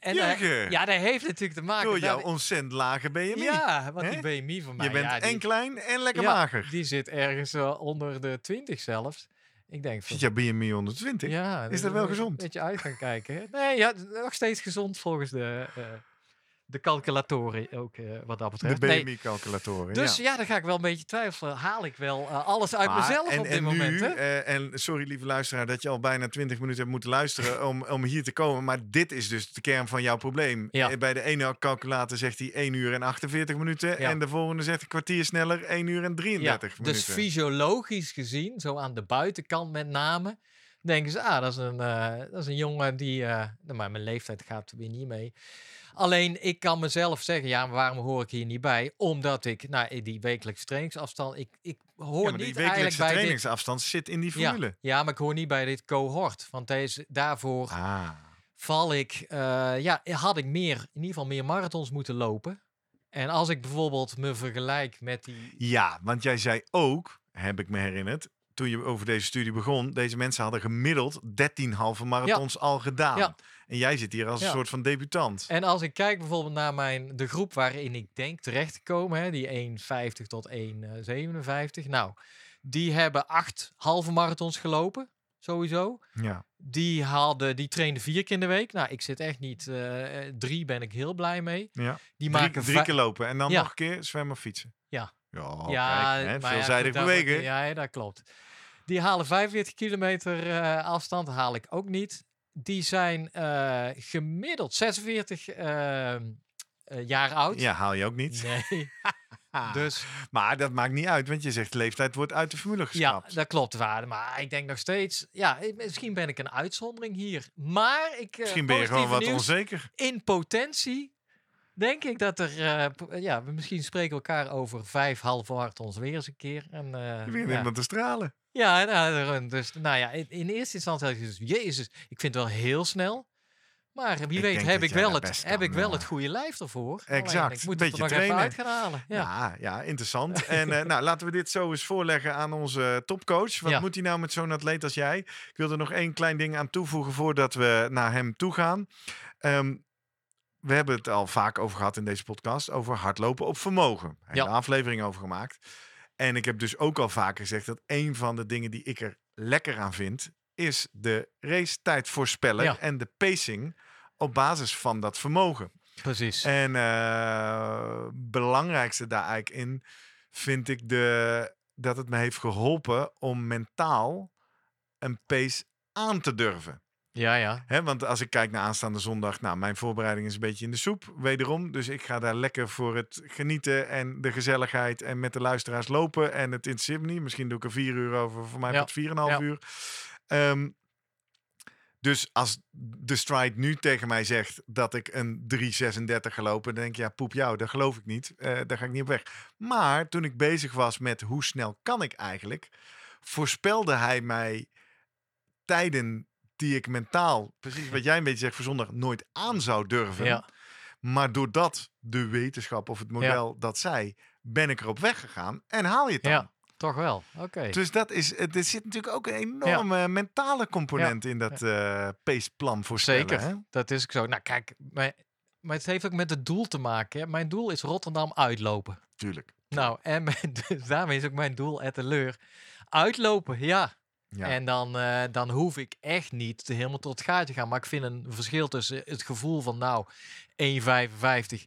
En ja, dat heeft natuurlijk te maken door met... jouw ontzettend lage BMI. ja, want die BMI van mij... je bent ja, die, en klein en lekker ja, mager. Die zit ergens eh, onder de 20 zelfs. Ik denk. Zit jouw BMI 120? Ja, Is dus dat dan wel gezond? Een beetje uit gaan kijken. Hè? Nee, ja, nog steeds gezond volgens de, eh, de calculatoren ook eh, wat dat De betreft. Nee, BMI-calculatoren. dus ja. ja. dan ga ik wel een beetje twijfelen. Haal ik wel eh, alles uit Maar- mezelf en, op dit en moment? Nu, hè? eh, en sorry lieve luisteraar dat je al bijna 20 minuten hebt moeten luisteren om, om hier te komen. Maar dit is dus de kern van jouw probleem. Ja. Bij de ene calculator zegt hij 1 uur en 48 minuten. En de volgende zegt een kwartier sneller 1 uur en 33 ja, minuten. dus fysiologisch gezien, zo aan de buitenkant met name, denken ze, ah, dat is een, dat is een jongen die, nou, maar mijn leeftijd gaat er weer niet mee. Alleen ik kan mezelf zeggen, ja, maar waarom hoor ik hier niet bij? Omdat ik, nou, die wekelijkse trainingsafstand, ik, ik hoor ja, maar die niet eigenlijk wekelijkse bij dit trainingsafstand zit in die formule. ja, maar ik hoor niet bij dit cohort. Want deze, daarvoor Ah. val ik, eh, ja, had ik meer, in ieder geval meer marathons moeten lopen. En als ik bijvoorbeeld me vergelijk met die... Ja, want jij zei ook, heb ik me herinnerd, toen je over deze studie begon, deze mensen hadden gemiddeld 13 halve marathons al gedaan. Ja. En jij zit hier als een soort van debutant. En als ik kijk bijvoorbeeld naar mijn, de groep waarin ik denk terecht te komen, hè, die 1,50 tot 1,57. Nou, die hebben acht halve marathons gelopen, sowieso. Ja. Die, hadden, die trainden vier keer in de week. Nou, ik zit echt niet... eh, drie ben ik heel blij mee. ja. Die Drie, maken drie keer lopen en dan nog een keer zwemmen of fietsen. Ja. Ja, ja, kijk, hè, ja, veelzijdig bewegen. Ja, dat klopt. Die halen 45 kilometer eh, afstand, haal ik ook niet. Die zijn eh, gemiddeld 46 eh, eh, jaar oud. Ja, haal je ook niet. Nee, dus Maar dat maakt niet uit, want je zegt leeftijd wordt uit de formule ja, geschrapt. dat klopt waarde. Maar ik denk nog steeds, ja, misschien ben ik een uitzondering hier. Maar ik, Misschien ben je gewoon wat nieuws, onzeker. in potentie denk ik dat er, p- ja, we misschien spreken elkaar over vijf halve marathons weer eens een keer. En, Je begint ja. helemaal te stralen. Ja, nou, dus, nou ja, in, in eerste instantie had ik dus, jezus, ik vind het wel heel snel. Maar wie Ik weet heb ik wel, het, best heb kan, ik wel het goede lijf ervoor. Alleen Exact, ik moet beetje het er nog trainen. even uit gaan halen. Ja. Ja, ja, interessant. en eh, nou, laten we dit zo eens voorleggen aan onze topcoach. Wat Ja. moet hij nou met zo'n atleet als jij? Ik wil er nog één klein ding aan toevoegen voordat we naar hem toe gaan. Ehm, we hebben het al vaak over gehad in deze podcast, over hardlopen op vermogen. Hele Ja. aflevering over gemaakt. En ik heb dus ook al vaker gezegd dat een van de dingen die ik er lekker aan vind, is de racetijd voorspellen Ja. en de pacing op basis van dat vermogen. Precies. En eh belangrijkste daar eigenlijk in vind ik de, dat het me heeft geholpen om mentaal een pace aan te durven. Ja, ja. Hè, want als ik kijk naar aanstaande zondag, nou, mijn voorbereiding is een beetje in de soep, wederom. Dus ik ga daar lekker voor het genieten en de gezelligheid en met de luisteraars lopen. En het interesseert me niet. Misschien doe ik er vier uur over, voor mij Ja, wordt vier en een half ja. uur. Ehm, dus als de stride nu tegen mij zegt dat ik een 336 ga lopen, dan denk ik, ja, poep jou, dat geloof ik niet. Eh, daar ga ik niet op weg. Maar toen ik bezig was met hoe snel kan ik eigenlijk, voorspelde hij mij tijden die ik mentaal, precies wat jij een beetje zegt voor zondag, nooit aan zou durven. ja. Maar doordat de wetenschap of het model dat zei, ben ik erop weggegaan en haal je het dan. Ja, toch wel. Oké. Dus dat is, het- er zit natuurlijk ook een enorme mentale component in dat eh paceplan voorspellen. Zeker. Hè? Dat is ook zo. Nou, kijk, maar, maar het heeft ook met het doel te maken. Hè. Mijn doel is Rotterdam uitlopen. Tuurlijk. Nou, en mijn- dus daarmee is ook mijn doel at de leur. Uitlopen, ja. Ja. En dan, eh, dan hoef ik echt niet te helemaal tot het gaatje gaan. Maar ik vind een verschil tussen het gevoel van nou 1,55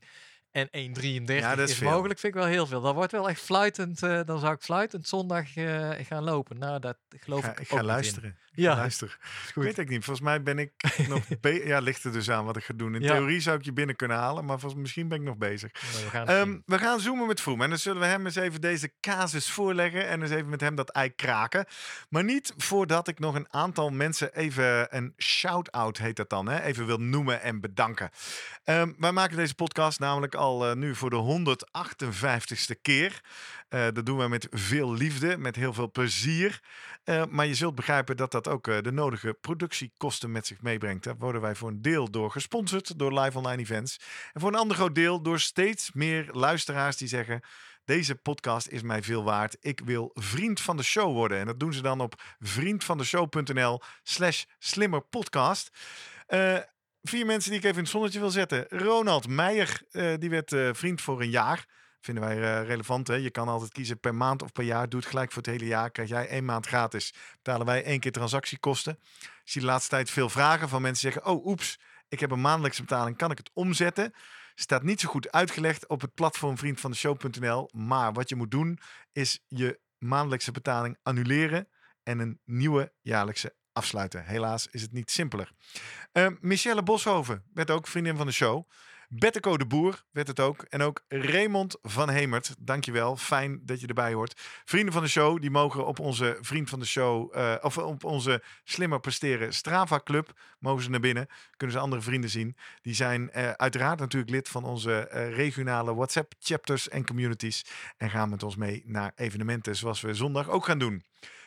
en 1,33 Ja, dat is mogelijk. Vind ik wel heel veel. Dat wordt wel echt fluitend. eh, dan zou ik fluitend zondag eh, gaan lopen. Nou, dat geloof Ik ga, ik, ik ga in. luisteren. Ja, Luister. goed. weet ik niet. Volgens mij ben ik nog Ja, ligt er dus aan wat ik ga doen. In Ja. theorie zou ik je binnen kunnen halen, maar volgens, misschien ben ik nog bezig. Nou, we gaan het Ehm, we gaan zoomen met Vroom. En dan zullen we hem eens even deze casus voorleggen. En eens even met hem dat ei kraken. Maar niet voordat ik nog een aantal mensen even een shout-out heet dat dan. Hè? Even wil noemen en bedanken. Ehm, wij maken deze podcast namelijk al eh, nu voor de 158ste keer. Eh, dat doen we met veel liefde, met heel veel plezier. Eh, maar je zult begrijpen dat dat ook de nodige productiekosten met zich meebrengt. Daar worden wij voor een deel door gesponsord door Live Online Events. En voor een ander groot deel door steeds meer luisteraars die zeggen... Deze podcast is mij veel waard. Ik wil vriend van de show worden. En dat doen ze dan op vriendvandeshow.nl slash slimmerpodcast. Eh vier mensen die ik even in het zonnetje wil zetten. Ronald Meijer, eh, die werd eh, vriend voor een jaar. Vinden wij eh, relevant. Hè? Je kan altijd kiezen per maand of per jaar. Doe het gelijk voor het hele jaar. Krijg jij één maand gratis. Betalen wij één keer transactiekosten. Ik zie de laatste tijd veel vragen van mensen zeggen... Oh, oeps, ik heb een maandelijkse betaling. Kan ik het omzetten? Staat niet zo goed uitgelegd op het platform vriendvandeshow.nl. Maar wat je moet doen is je maandelijkse betaling annuleren... en een nieuwe jaarlijkse afsluiten. Helaas is het niet simpeler. Eh, Michelle Boshoven werd ook vriendin van de show. Betteco de Boer werd het ook. En ook Raymond van Hemert. Dankjewel. Fijn dat je erbij hoort. Vrienden van de show, die mogen op onze vriend van de show, eh, of op onze slimmer presteren Strava Club, mogen ze naar binnen. Kunnen ze andere vrienden zien. Die zijn eh, uiteraard natuurlijk lid van onze eh, regionale WhatsApp chapters en communities. En gaan met ons mee naar evenementen zoals we zondag ook gaan doen.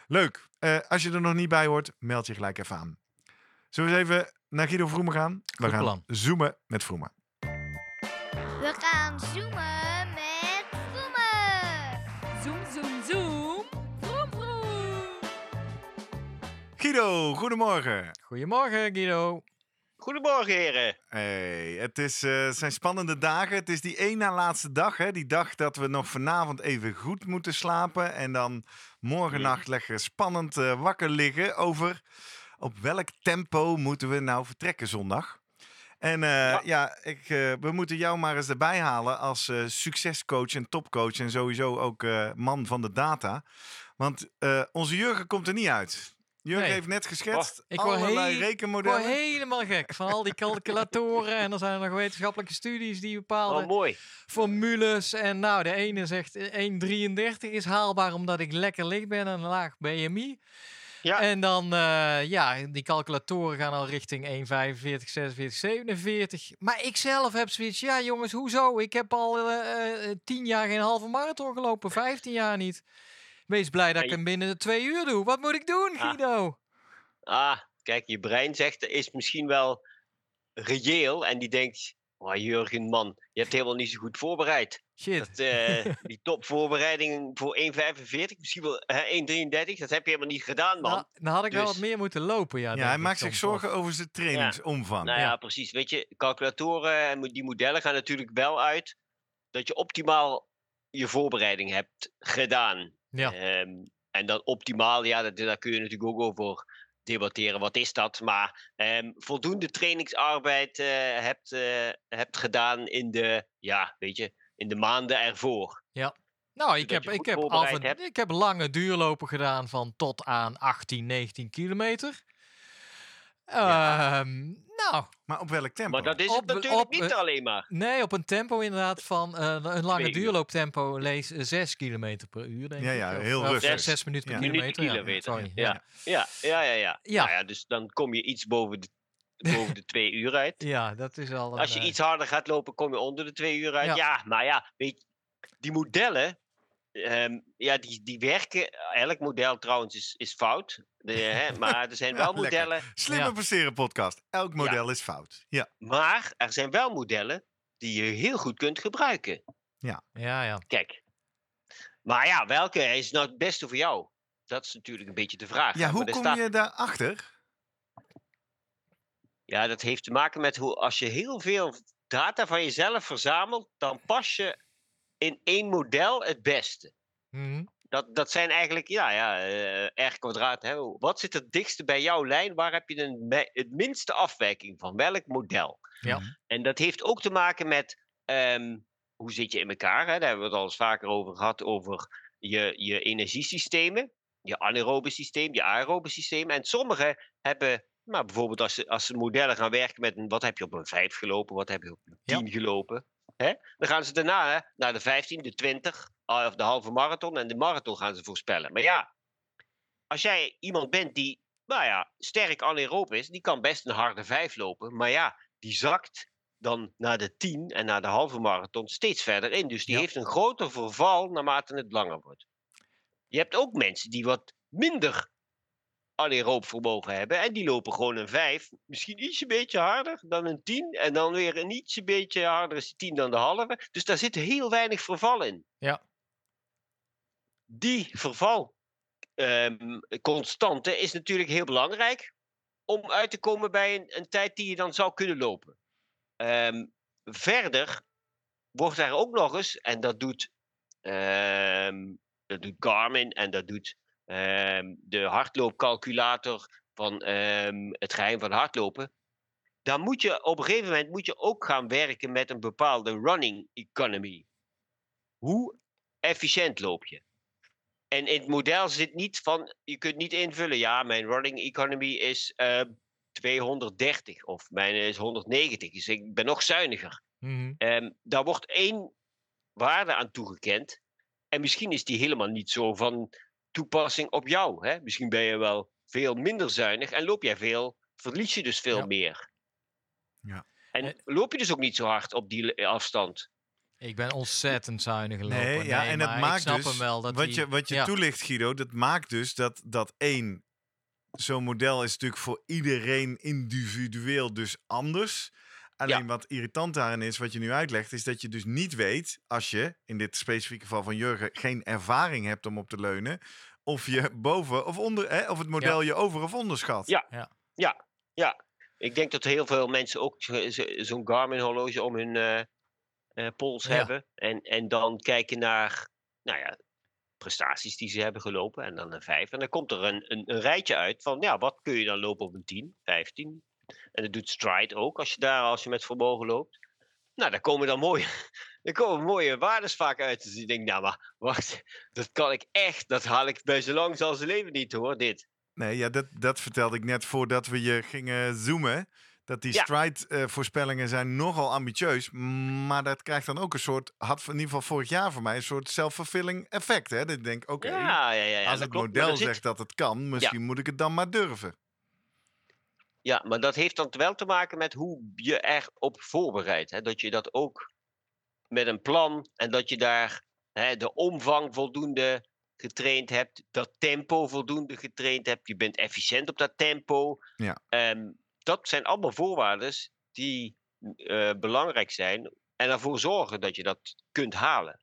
Leuk. Eh, als je er nog niet bij hoort, meld je gelijk even aan. Zullen we eens even naar Guido Vroemen gaan? We Goed gaan plan. zoomen met Vroemen. We gaan zoomen met Vroemen. Zoom, zoom, zoom. Vroom, vroom. Guido, goedemorgen. Goedemorgen, Guido. Goedemorgen, heren. Hey, het, is, eh, het zijn spannende dagen. Het is die één na laatste dag. Hè? Die dag dat we nog vanavond even goed moeten slapen. En dan morgennacht lekker spannend eh, wakker liggen over op welk tempo moeten we nou vertrekken zondag. En eh, ja, Ja. ik, we moeten jou maar eens erbij halen als succescoach en topcoach. En sowieso ook man van de data. Want onze Jurgen komt er niet uit. Jurgen Nee. heeft net geschetst Ik word allerlei heel- Ik rekenmodellen. word helemaal gek van al die calculatoren. en dan zijn er nog wetenschappelijke studies die bepaalde Oh, mooi. formules. En nou, de ene zegt eh, 1,33 is haalbaar omdat ik lekker licht ben en een laag BMI. Ja. En dan, eh, ja, die calculatoren gaan al richting 1,45, 46, 47. Maar ik zelf heb zoiets, ja jongens, hoezo? Ik heb al eh, eh, 10 jaar geen halve marathon gelopen, 15 jaar niet. Wees blij dat ik hem binnen de twee uur doe. Wat moet ik doen, Ah. Guido? Ah, kijk, je brein zegt, is misschien wel reëel. En die denkt, oh, Jurgen, man, je hebt helemaal niet zo goed voorbereid. Shit. Dat, eh, die topvoorbereiding voor 1,45, misschien wel hè, 1,33, dat heb je helemaal niet gedaan, man. Nou, dan had ik wel Dus- wat meer moeten lopen, ja. Ja, hij maakt zich zorgen over zijn trainingsomvang. Nou ja, Ja. precies. Weet je, calculatoren en die modellen gaan natuurlijk wel uit dat je optimaal je voorbereiding hebt gedaan. Ja. Ehm, en dan optimaal, ja, dat, daar kun je natuurlijk ook over debatteren. Wat is dat? Maar ehm, voldoende trainingsarbeid eh, hebt, eh, hebt gedaan in de, ja, weet je, in de maanden ervoor. Nou, ik heb, ik, heb af en, ik heb lange duurlopen gedaan van tot aan 18, 19 kilometer. Ehm, nou, Maar op welk tempo? Maar dat is Op- het natuurlijk op- niet eh, alleen maar. nee, op een tempo inderdaad van eh, een lange Twee uur. duurlooptempo lees 6 km per uur, denk Ja, ik. ja, Of- heel rustig. zes- zes minuten per Ja. Kilometer. kilometer, sorry. ja. Ja, ja, ja, ja. Ja. Nou ja, dus dan kom je iets boven de, boven de twee uur uit. Ja, dat is al een, Als je eh, iets harder gaat lopen, kom je onder de twee uur uit. Ja. Ja, maar ja, weet je, die modellen, ehm, ja, die, die werken. Elk model trouwens is, is fout. De, hè, maar er zijn wel Ja, lekker. modellen. Slimme Ja. presteren podcast. Elk model is fout. Ja. Maar er zijn wel modellen die je heel goed kunt gebruiken. Ja, ja. Kijk. Maar ja, welke is nou het beste voor jou? Dat is natuurlijk een beetje de vraag. Ja, hè, hoe kom staat- je daarachter? Ja, dat heeft te maken met hoe als je heel veel data van jezelf verzamelt, dan pas je in één model het beste. Mhm. Dat, dat zijn eigenlijk, ja, ja eh, R kwadraat. Hè. Wat zit het dichtste bij jouw lijn? Waar heb je een, het minste afwijking van? Welk model? Ja. Mhm. En dat heeft ook te maken met ehm, hoe zit je in elkaar? Hè? Daar hebben we het al eens vaker over gehad, over je, je energiesystemen, je anaerobe systeem, je aerobe systeem. En sommige hebben, nou, bijvoorbeeld als ze, als ze modellen gaan werken met een, wat heb je op een 5 gelopen, wat heb je op een Ja. 10 gelopen. Hè? Dan gaan ze daarna hè, naar de 15, de 20, of de halve marathon en de marathon gaan ze voorspellen. Maar ja, als jij iemand bent die, nou ja, sterk is, die kan best een harde 5 lopen. Maar ja, die zakt dan naar de 10 en naar de halve marathon steeds verder in. Dus die Ja. heeft een groter verval naarmate het langer wordt. Je hebt ook mensen die wat minder anaeroop vermogen hebben. En die lopen gewoon een 5. Misschien ietsje beetje harder dan een 10. En dan weer een ietsje beetje harder is die 10 dan de halve. Dus daar zit heel weinig verval in. Ja. Die verval ehm, constante is natuurlijk heel belangrijk. Om uit te komen bij een, een tijd die je dan zou kunnen lopen. Ehm, verder wordt daar ook nog eens, en dat doet, ehm, dat doet Garmin en dat doet ehm, de hardloopcalculator van ehm, het geheim van hardlopen. Dan moet je op een gegeven moment moet je ook gaan werken met een bepaalde running economy. Hoe efficiënt loop je? En in het model zit niet van, je kunt niet invullen, ja, mijn running economy is eh, 230 of mijn is 190, dus ik ben nog zuiniger. Ehm, daar wordt één waarde aan toegekend. En misschien is die helemaal niet zo van toepassing op jou. Hè? Misschien ben je wel veel minder zuinig en loop jij veel, verlies je dus veel Ja. meer. Ja. En Eh. loop je dus ook niet zo hard op die le- afstand. Ik ben ontzettend zuinig gelopen. Nee, ja, en dat maakt dus, wel. Dat wat, die- je, wat je ja. toelicht, Guido, dat maakt dus dat, dat één, zo'n model is natuurlijk voor iedereen individueel dus anders. Alleen wat irritant daarin is, wat je nu uitlegt, is dat je dus niet weet, als je, in dit specifieke geval van Jurgen, geen ervaring hebt om op te leunen, of je boven of onder, hè, of het model je over of onderschat. Ja. Ja, ik denk dat heel veel mensen ook zo- zo- zo'n Garmin horloge om hun eh, eh, pols Ja. hebben. En, en dan kijken naar nou ja, prestaties die ze hebben gelopen. En dan een 5. En dan komt er een, een, een rijtje uit van ja, wat kun je dan lopen op een 10, 15. En dat doet Stride ook als je daar als je met vermogen loopt. Nou, daar komen dan mooie, daar komen mooie waardes vaak uit. Dus ik denk, nou maar, wacht, dat kan ik echt, dat haal ik bij zo lang zal ze leven niet hoor, dit. Nee, ja, dat, dat vertelde ik net voordat we je gingen zoomen. Dat die Ja. stride-voorspellingen zijn nogal ambitieus. Maar dat krijgt dan ook een soort, had in ieder geval vorig jaar voor mij, een soort self-fulfilling effect. Hè? Dat ik denk, oké, Ja, ja, ja, ja. als het klopt, model zit- zegt dat het kan, misschien moet ik het dan maar durven. Ja, maar dat heeft dan wel te maken met hoe je erop voorbereidt. Hè? Dat je dat ook met een plan en dat je daar hè, de omvang voldoende getraind hebt, dat tempo voldoende getraind hebt. Je bent efficiënt op dat tempo. Ja. Ehm, dat zijn allemaal voorwaarden die eh, belangrijk zijn en ervoor zorgen dat je dat kunt halen.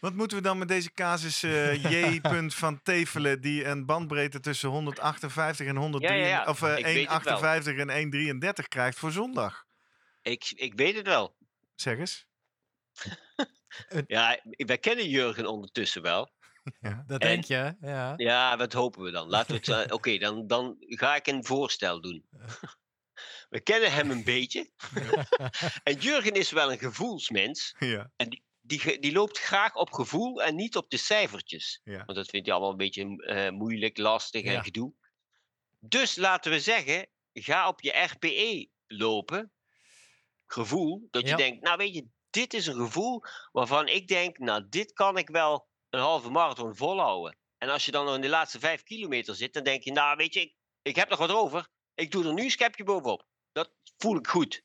Wat moeten we dan met deze casus eh, J. punt van Tevelen, die een bandbreedte tussen 158 en 103, Ja, ja, ja. of eh, het wel. 158 en 133 krijgt voor zondag? Ik, ik weet het wel. Zeg eens. Ja, wij kennen Jurgen ondertussen wel. Ja. Dat En- denk je, ja. Ja, wat hopen we dan? Laten we het. eh, Oké, dan, dan ga ik een voorstel doen. We kennen hem een beetje. en Jurgen is wel een gevoelsmens. Ja, Die, ge- die loopt graag op gevoel en niet op de cijfertjes. ja. Want dat vindt hij allemaal een beetje eh, moeilijk, lastig Ja. en gedoe. Dus laten we zeggen, ga op je RPE lopen. Gevoel. Dat je Ja. denkt, nou weet je, dit is een gevoel waarvan ik denk, nou dit kan ik wel een halve marathon volhouden. En als je dan nog in de laatste vijf kilometer zit, dan denk je, nou weet je, ik, ik heb nog wat over. Ik doe er nu een schepje bovenop. Dat voel ik goed.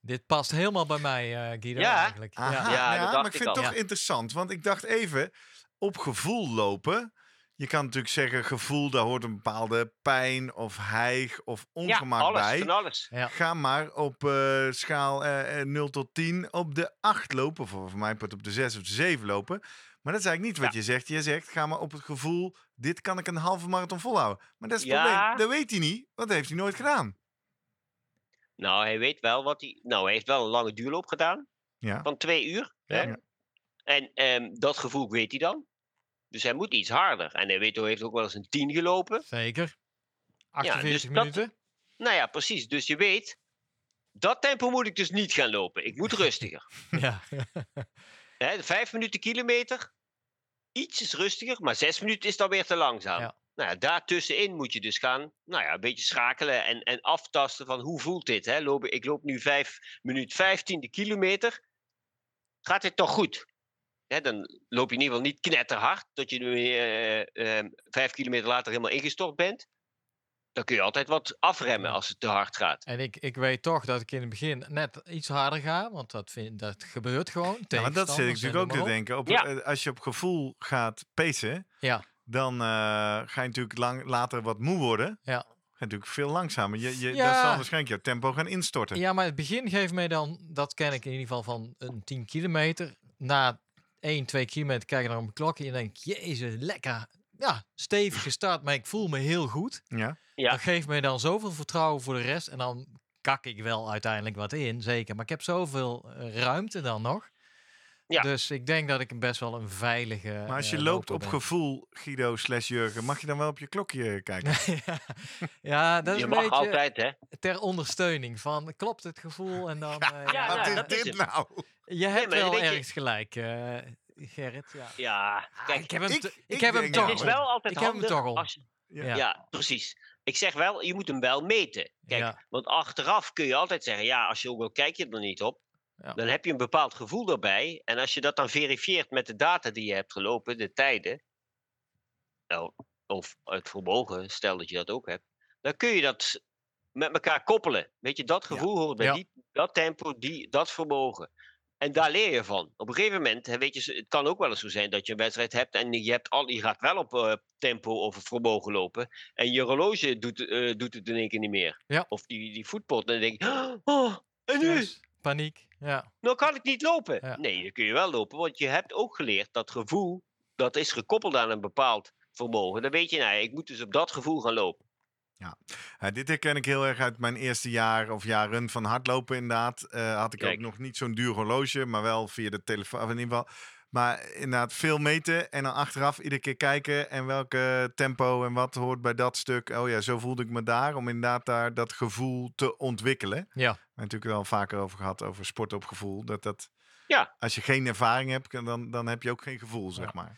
Dit past helemaal bij mij, eh, Guido, Ja. eigenlijk. Aha, Ja. Ja, ja, dat maar dacht ik ik vind het toch interessant, want ik dacht even, op gevoel lopen. Je kan natuurlijk zeggen, gevoel, daar hoort een bepaalde pijn of hijg of Ja, ongemak alles, bij. van alles. Ja. Ga maar op eh, schaal eh, eh, 0 tot 10 op de 8 lopen. Of voor mij part op de 6 of de 7 lopen. Maar dat is eigenlijk niet wat je zegt. Je zegt, ga maar op het gevoel, dit kan ik een halve marathon volhouden. Maar dat is het Ja. probleem. Dat weet hij niet, want dat heeft hij nooit gedaan. Nou, hij weet wel wat hij. Nou, hij heeft wel een lange duurloop gedaan. Ja. Van twee uur. Hè? Ja. En ehm, dat gevoel weet hij dan. Dus hij moet iets harder. En hij weet, hij heeft ook wel eens een 10 gelopen. Zeker. 48 dus dat- minuten. Nou ja, precies. Dus je weet, dat tempo moet ik dus niet gaan lopen. Ik moet rustiger. Ja. Hè, vijf minuten kilometer, iets is rustiger, maar zes minuten is dan weer te langzaam. Ja. Nou ja, daartussenin moet je dus gaan, nou ja, een beetje schakelen en, en aftasten van hoe voelt dit? Hè? Loop, ik loop nu vijf minuut 15 de kilometer. Gaat dit toch goed? Hè, dan loop je in ieder geval niet knetterhard, dat je nu eh, vijf kilometer later helemaal ingestort bent. Dan kun je altijd wat afremmen als het te hard gaat. En ik, ik weet toch dat ik in het begin net iets harder ga, want dat, vind, dat gebeurt gewoon. Ja, maar dat zit ik natuurlijk ook te denken. Op, Ja. eh, als je op gevoel gaat pacen, Ja, dan eh, ga je natuurlijk lang, later wat moe worden. ja. Ga je natuurlijk veel langzamer. Je, je, Dat zal waarschijnlijk jouw tempo gaan instorten. ja, maar het begin geeft mij dan, dat ken ik in ieder geval van een 10 kilometer. Na 1, 2 kilometer kijk je naar mijn klokje en denk jezus, lekker. Ja, stevige start, maar ik voel me heel goed. Ja. Ja. Dat geeft mij dan zoveel vertrouwen voor de rest. En dan kak ik wel uiteindelijk wat in, zeker. Maar ik heb zoveel eh, ruimte dan nog. Ja. Dus ik denk dat ik best wel een veilige. Maar als je eh, loopt op ben. gevoel, Guido slash Jurgen, mag je dan wel op je klokje kijken? ja. ja, dat is je een mag beetje altijd, hè? ter ondersteuning van klopt het gevoel en dan. eh, Ja, Wat nou, is dat is dit het. nou? je hebt wel je- ergens gelijk, eh, Gerrit. Ja. Ja, Ah, kijk, ik heb hem, ik- ik ik heb hem toch. het is wel altijd Ik heb hem handig toch om. als je- Ja. Ja. precies. Ik zeg wel, je moet hem wel meten. Kijk, Ja. want achteraf kun je altijd zeggen, ja, als je ook wil, kijk je er niet op. Ja. Dan heb je een bepaald gevoel erbij. En als je dat dan verifieert met de data die je hebt gelopen, de tijden, nou, of het vermogen, stel dat je dat ook hebt, dan kun je dat met elkaar koppelen. Weet je, dat gevoel hoort bij Ja. die, dat tempo, die, dat vermogen. En daar leer je van. Op een gegeven moment, weet je, het kan ook wel eens zo zijn dat je een wedstrijd hebt en je, hebt al, je gaat wel op eh, tempo of vermogen lopen. En je horloge doet, eh, doet het in één keer niet meer. Ja. Of die, die voetpot. En dan denk je, oh, en nu? Paniek. Ja. Nou kan ik niet lopen. Ja. Nee, dan kun je wel lopen, want je hebt ook geleerd dat gevoel, dat is gekoppeld aan een bepaald vermogen. Dan weet je, nou, ik moet dus op dat gevoel gaan lopen. Ja, dit herken ik heel erg uit mijn eerste jaar of jaren van hardlopen inderdaad. Eh, had ik Kijk. ook nog niet zo'n duur horloge, maar wel via de telefoon. of In ieder geval. Maar inderdaad veel meten en dan achteraf iedere keer kijken en welke tempo en wat hoort bij dat stuk. Oh ja, zo voelde ik me daar om inderdaad daar dat gevoel te ontwikkelen. Ja. We hebben natuurlijk wel vaker over gehad over sport op gevoel. Dat dat, Ja. als je geen ervaring hebt, dan, dan heb je ook geen gevoel, zeg Ja. maar.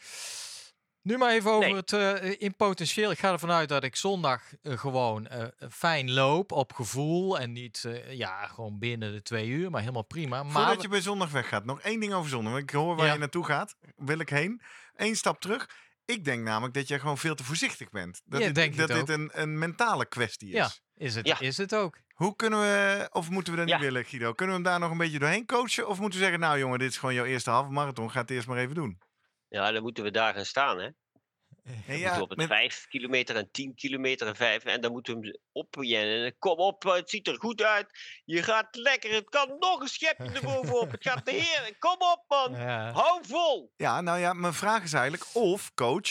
Nu maar even over Nee. het eh, in potentieel. Ik ga ervan uit dat ik zondag eh, gewoon eh, fijn loop op gevoel. En niet eh, ja, gewoon binnen de twee uur, maar helemaal prima. Maar Voordat je bij zondag weggaat, nog één ding over zondag. Want ik hoor waar Ja. je naartoe gaat. Wil ik heen. Eén stap terug. Ik denk namelijk dat jij gewoon veel te voorzichtig bent. Dat Ja, dit, dat dit een, een mentale kwestie is. ja, is het, Ja. is het ook. Hoe kunnen we, of moeten we dat Ja. niet willen, Guido? Kunnen we hem daar nog een beetje doorheen coachen? Of moeten we zeggen, nou jongen, dit is gewoon jouw eerste halve marathon. Ga het eerst maar even doen. Ja, dan moeten we daar gaan staan, hè. En We ja, moeten op het met- 5 kilometer en 10 kilometer en 5. En dan moeten we hem opjennen. Kom op, het ziet er goed uit. Je gaat lekker. Het kan nog een schepje erbovenop. Het gaat de heer. Kom op, man. Ja. Hou vol. ja, nou ja, mijn vraag is eigenlijk, of coach,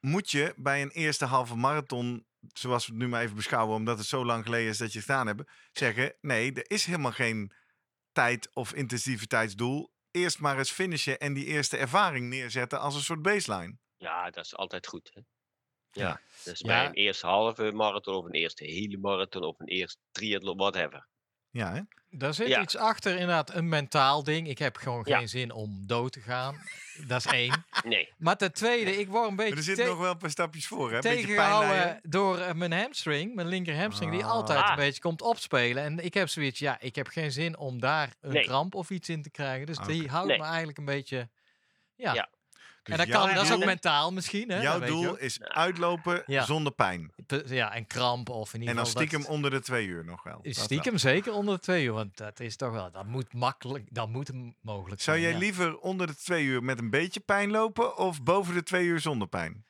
moet je bij een eerste halve marathon, zoals we het nu maar even beschouwen, omdat het zo lang geleden is dat je het gedaan hebt, zeggen, nee, er is helemaal geen tijd- of intensiviteitsdoel. Eerst maar eens finishen en die eerste ervaring neerzetten als een soort baseline. Ja, dat is altijd goed. Hè? Ja, dus Ja. bij een eerste halve marathon of een eerste hele marathon of een eerste triathlon, whatever. Ja, hè? Daar zit Ja. iets achter, inderdaad, een mentaal ding. Ik heb gewoon Ja. geen zin om dood te gaan. Dat is één. Nee. Maar ten tweede, ik word een beetje Maar er zitten te- nog wel een paar stapjes voor, hè? Een beetje tegengehouden door eh, mijn hamstring, mijn linker hamstring, die Ah. altijd Ah. een beetje komt opspelen. En ik heb zoiets, ja, ik heb geen zin om daar een Nee. kramp of iets in te krijgen. Dus die Oké. houdt Nee. me eigenlijk een beetje, ja. Ja. Dus en dat, jouw kan, dat is ook doel- mentaal misschien, hè? Jouw dat weet je doel is uitlopen Ja. zonder pijn. Ja, en kramp of in ieder En dan geval... dat- stiekem onder de twee uur nog wel. Dat wel. Stiekem zeker onder de twee uur, want dat is toch wel, dat moet makkelijk, dat moet mogelijk Zou zijn. jij ja. liever onder de twee uur met een beetje pijn lopen of boven de twee uur zonder pijn?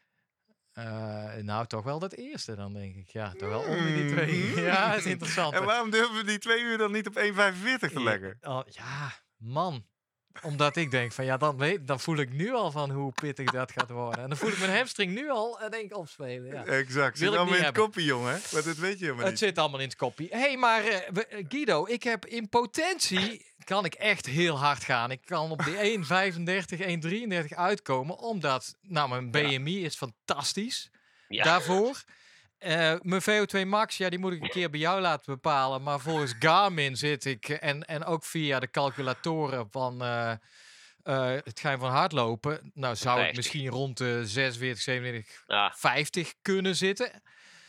Eh, nou, toch wel dat eerste dan, denk ik. Ja, toch wel onder die twee Mm. uur. Ja, dat is interessant. En waarom durven we die twee uur dan niet op 1,45 te Ja, leggen? oh, ja, man. Omdat ik denk van ja, dan, weet, dan voel ik nu al van hoe pittig dat gaat worden. En dan voel ik mijn hamstring nu al en denk ik opspelen. Ja. Exact. Wil Zit ik allemaal in het koppie, jongen. Maar dat weet je helemaal Het niet. zit allemaal in het kopie. Hé, hey, maar eh, eh, Guido, ik heb in potentie kan ik echt heel hard gaan. Ik kan op die 1,35, 1,33 uitkomen, omdat nou mijn BMI is fantastisch. Ja. Daarvoor. Eh, mijn VO2 max, ja, die moet ik een keer bij jou laten bepalen. Maar volgens Garmin zit ik, en, en ook via de calculatoren van eh, eh, het geheim van hardlopen, nou zou ik 50. misschien rond de 46, 47, Ah, 50 kunnen zitten.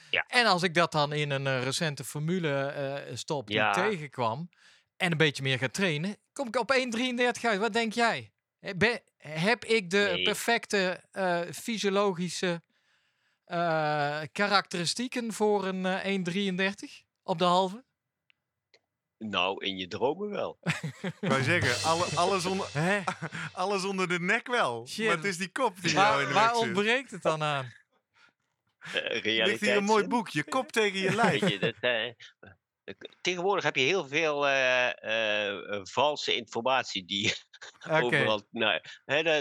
Ja. En als ik dat dan in een recente formule stop die Ja. tegenkwam en een beetje meer ga trainen, kom ik op 1,33 uit. Wat denk jij? Ben- heb ik de Nee. perfecte fysiologische eh, karakteristieken voor een eh, 1,33 op de halve? nou, in je dromen wel. Ik wou zeggen, alle, alles, onder, Hè? alles onder de nek wel. Shit. Maar het is die kop die jou in Waar, de waar ontbreekt het dan aan? Eh, Er ligt realiteit. hier een mooi boek. Je kop tegen je lijf. Weet je, dat, eh, eh, tegenwoordig heb je heel veel eh, eh, eh, valse informatie die overal. Nou,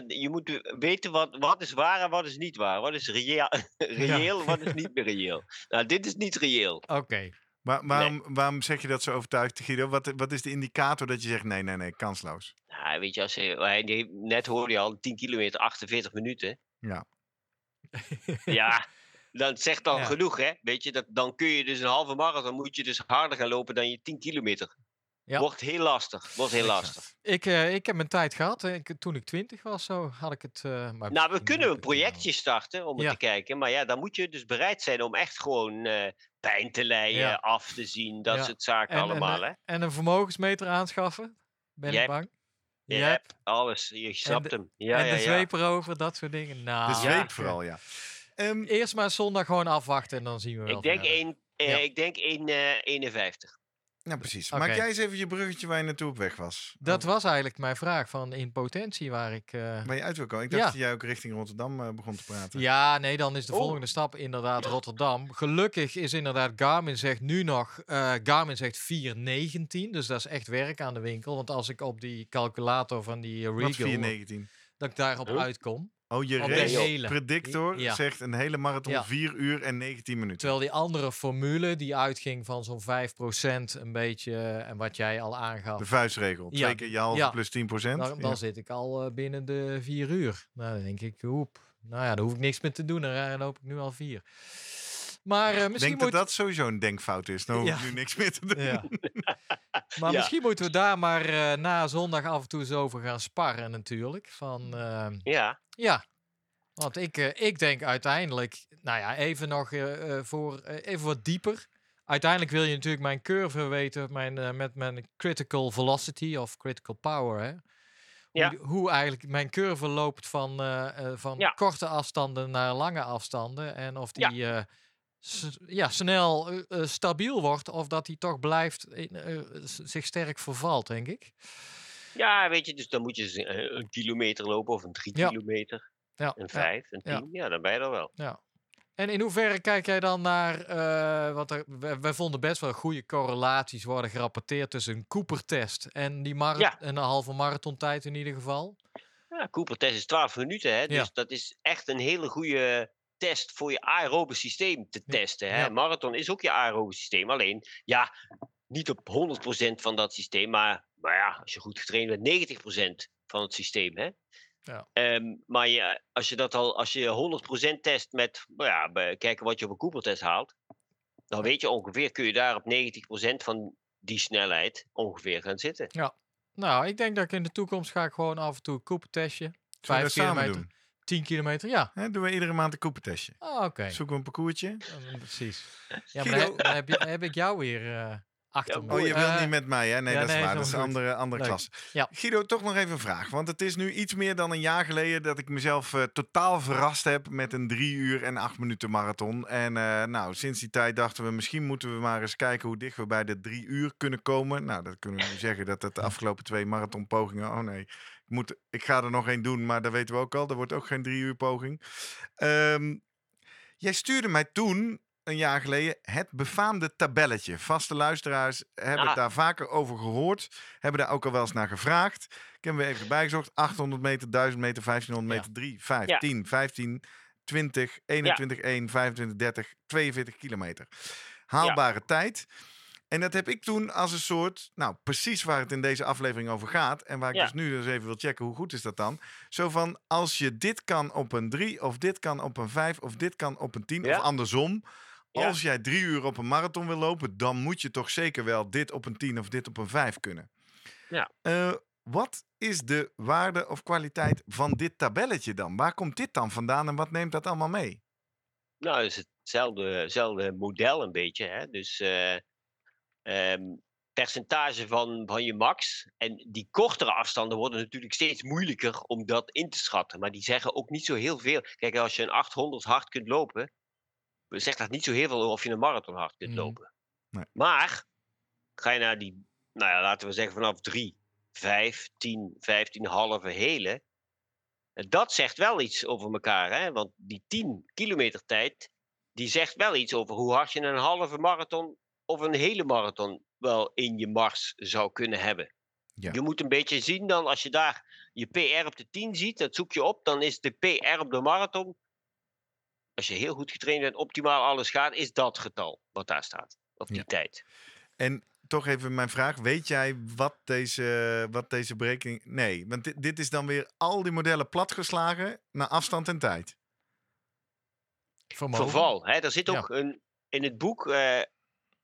je moet weten wat, wat is waar en wat is niet waar. Wat is reëel, reëel wat is niet meer reëel. Nou, dit is niet reëel. Oké. Maar waarom, waarom zeg je dat zo overtuigd, Guido? Wat, wat is de indicator dat je zegt nee, nee, nee, kansloos? Nou, weet je, als je, net hoorde je al 10 kilometer 48 minuten. Ja. Ja, dat zegt dan Ja. genoeg, hè? Weet je, dat, dan kun je dus een halve marathon, moet je dus harder gaan lopen dan je 10 kilometer. Ja. Wordt heel lastig. Wordt heel Exact. lastig. Ik, eh, ik heb mijn tijd gehad. hè. Ik, toen ik 20 was, zo had ik het. eh, maar Nou, we kunnen een projectje starten om het Ja. te kijken. Maar ja, dan moet je dus bereid zijn om echt gewoon eh, pijn te lijden, Ja. af te zien, dat Ja. soort zaken En, allemaal, en, hè? en een vermogensmeter aanschaffen. Ben Jij ik bang. Je hebt alles, je snapt de- hem. Ja, en ja, de ja. zweep erover, dat soort dingen. Nou, De zweep ja. vooral, ja. Ehm, Eerst maar zondag gewoon afwachten en dan zien we wel. Ik denk, één, eh, Ja. ik denk één, eh, 51. nou, precies. Maak jij eens even je bruggetje waar je naartoe op weg was. Dat Oh, was eigenlijk mijn vraag van in potentie waar ik. eh, Waar je uit wil komen. Ik dacht Ja. dat jij ook richting Rotterdam eh, begon te praten. Ja, nee, dan is de Oh. volgende stap inderdaad Rotterdam. Gelukkig is inderdaad Garmin zegt nu nog, eh, Garmin zegt 419, dus dat is echt werk aan de winkel. Want als ik op die calculator van die Wat Regal, 419? dat ik daarop uitkom. Oh, je race predictor Ja. zegt een hele marathon Ja. 4 uur en 19 minuten. Terwijl die andere formule, die uitging van zo'n 5% een beetje, eh, en wat jij al aangaf, De vuistregel. Ja. Twee keer je halve plus 10 procent. dan, dan zit ik al eh, binnen de vier uur. Nou, dan denk ik, hoep. Nou ja, dan hoef ik niks meer te doen. Dan eh, loop ik nu al vier. Maar eh, Ik misschien denk moet... dat dat sowieso een denkfout is. Dan hoef ik nu niks meer te doen. Ja. maar Ja. misschien moeten we daar maar eh, na zondag af en toe eens over gaan sparren natuurlijk. Van, eh, Ja, ja, want ik, eh, ik denk uiteindelijk, nou ja, even nog voor, eh, even wat dieper. Uiteindelijk wil je natuurlijk mijn curve weten mijn, eh, met mijn critical velocity of critical power. Hè? Hoe, Ja. hoe eigenlijk mijn curve loopt van, eh, eh, van Ja. korte afstanden naar lange afstanden. En of die eh, ja, snel eh, eh, stabiel wordt of dat die toch blijft in, eh, zich sterk vervalt, denk ik. ja, weet je, dus dan moet je een, kilometer lopen of een drie Ja. kilometer. Ja, Een vijf, een ja. tien. Ja, dan ben je er wel. ja. En in hoeverre kijk jij dan naar, wat er, we, we vonden best wel goede correlaties worden gerapporteerd tussen een Cooper-test en die Ja. en een halve marathontijd in ieder geval. Ja, Cooper test is 12 minuten, hè? Dus dat is echt een hele goede test voor je aerobe systeem te Ja, testen. Hè? ja. Marathon is ook je aerobe systeem. Alleen, ja, niet op 100% van dat systeem, maar, maar ja, als je goed getraind bent, 90% van het systeem. Hè? Ja. Ehm, maar je, als je dat al, als je 100% test met, nou ja, kijken wat je op een Cooper test haalt, dan weet je ongeveer, kun je daar op 90% van die snelheid ongeveer gaan zitten. Nou, ik denk dat ik in de toekomst ga ik gewoon af en toe een we Vijf kilometer. doen? 10 kilometer, ja. Hè, doen we iedere maand een koepentestje. Oh, oké. Zoeken we een parcoursje. Precies. Ja, maar dan, heb- dan heb, je, heb ik jou weer eh, achter Ja, me. Oh, je wilt Eh, niet met mij, hè? Nee, ja, dat is nee, waar. Dat is een andere, andere Leuk. klasse. Ja. Guido, toch nog even een vraag. Want het is nu iets meer dan een jaar geleden dat ik mezelf eh, totaal verrast heb met een drie uur en acht minuten marathon. En eh, nou, sinds die tijd dachten we, misschien moeten we maar eens kijken hoe dicht we bij de drie uur kunnen komen. Nou, dat kunnen we nu zeggen dat het de afgelopen twee marathonpogingen... Oh nee, moet, ik ga er nog één doen, maar dat weten we ook al. Er wordt ook geen drie uur poging. Ehm, jij stuurde mij toen een jaar geleden het befaamde tabelletje. Vaste luisteraars hebben Ah. het daar vaker over gehoord. Hebben daar ook al wel eens naar gevraagd. Ik heb hem even bijgezocht. 800 meter, 1000 meter, 1500 Ja. meter, 3, 5, Ja. 10, 15, 20, 21, 1, 25, 30, 42 kilometer. Haalbare tijd. En dat heb ik toen als een soort, nou precies waar het in deze aflevering over gaat. En waar ik Ja. dus nu dus even wil checken, hoe goed is dat dan? Zo van, als je dit kan op een 3, of dit kan op een 5, of dit kan op een 10, Ja. of andersom. Ja. Als jij drie uur op een marathon wil lopen, dan moet je toch zeker wel dit op een 10 of dit op een 5 kunnen. Ja. Eh, wat is de waarde of kwaliteit van dit tabelletje dan? Waar komt dit dan vandaan en wat neemt dat allemaal mee? Nou, het is hetzelfde, hetzelfde model een beetje. Hè? Dus eh, ehm, percentage van, van je max. En die kortere afstanden worden natuurlijk steeds moeilijker om dat in te schatten. Maar die zeggen ook niet zo heel veel. Kijk, als je een 800 hard kunt lopen, zegt dat niet zo heel veel of je een marathon hard kunt Mhm. lopen. Nee. Maar ga je naar die, nou ja, laten we zeggen vanaf 3, 5, 10, 15 halve hele. Dat zegt wel iets over elkaar, hè? want die 10 kilometer tijd, die zegt wel iets over hoe hard je een halve marathon of een hele marathon wel in je mars zou kunnen hebben. Ja. Je moet een beetje zien dan, als je daar je PR op de 10 ziet, dat zoek je op, dan is de PR op de marathon, als je heel goed getraind bent, optimaal alles gaat, is dat getal wat daar staat, op die Ja. tijd. En toch even mijn vraag. Weet jij wat deze, wat deze berekening... Nee, want dit, dit is dan weer al die modellen platgeslagen naar afstand en tijd. vermogen. verval. Hè? Er zit Ja. ook een, in het boek eh,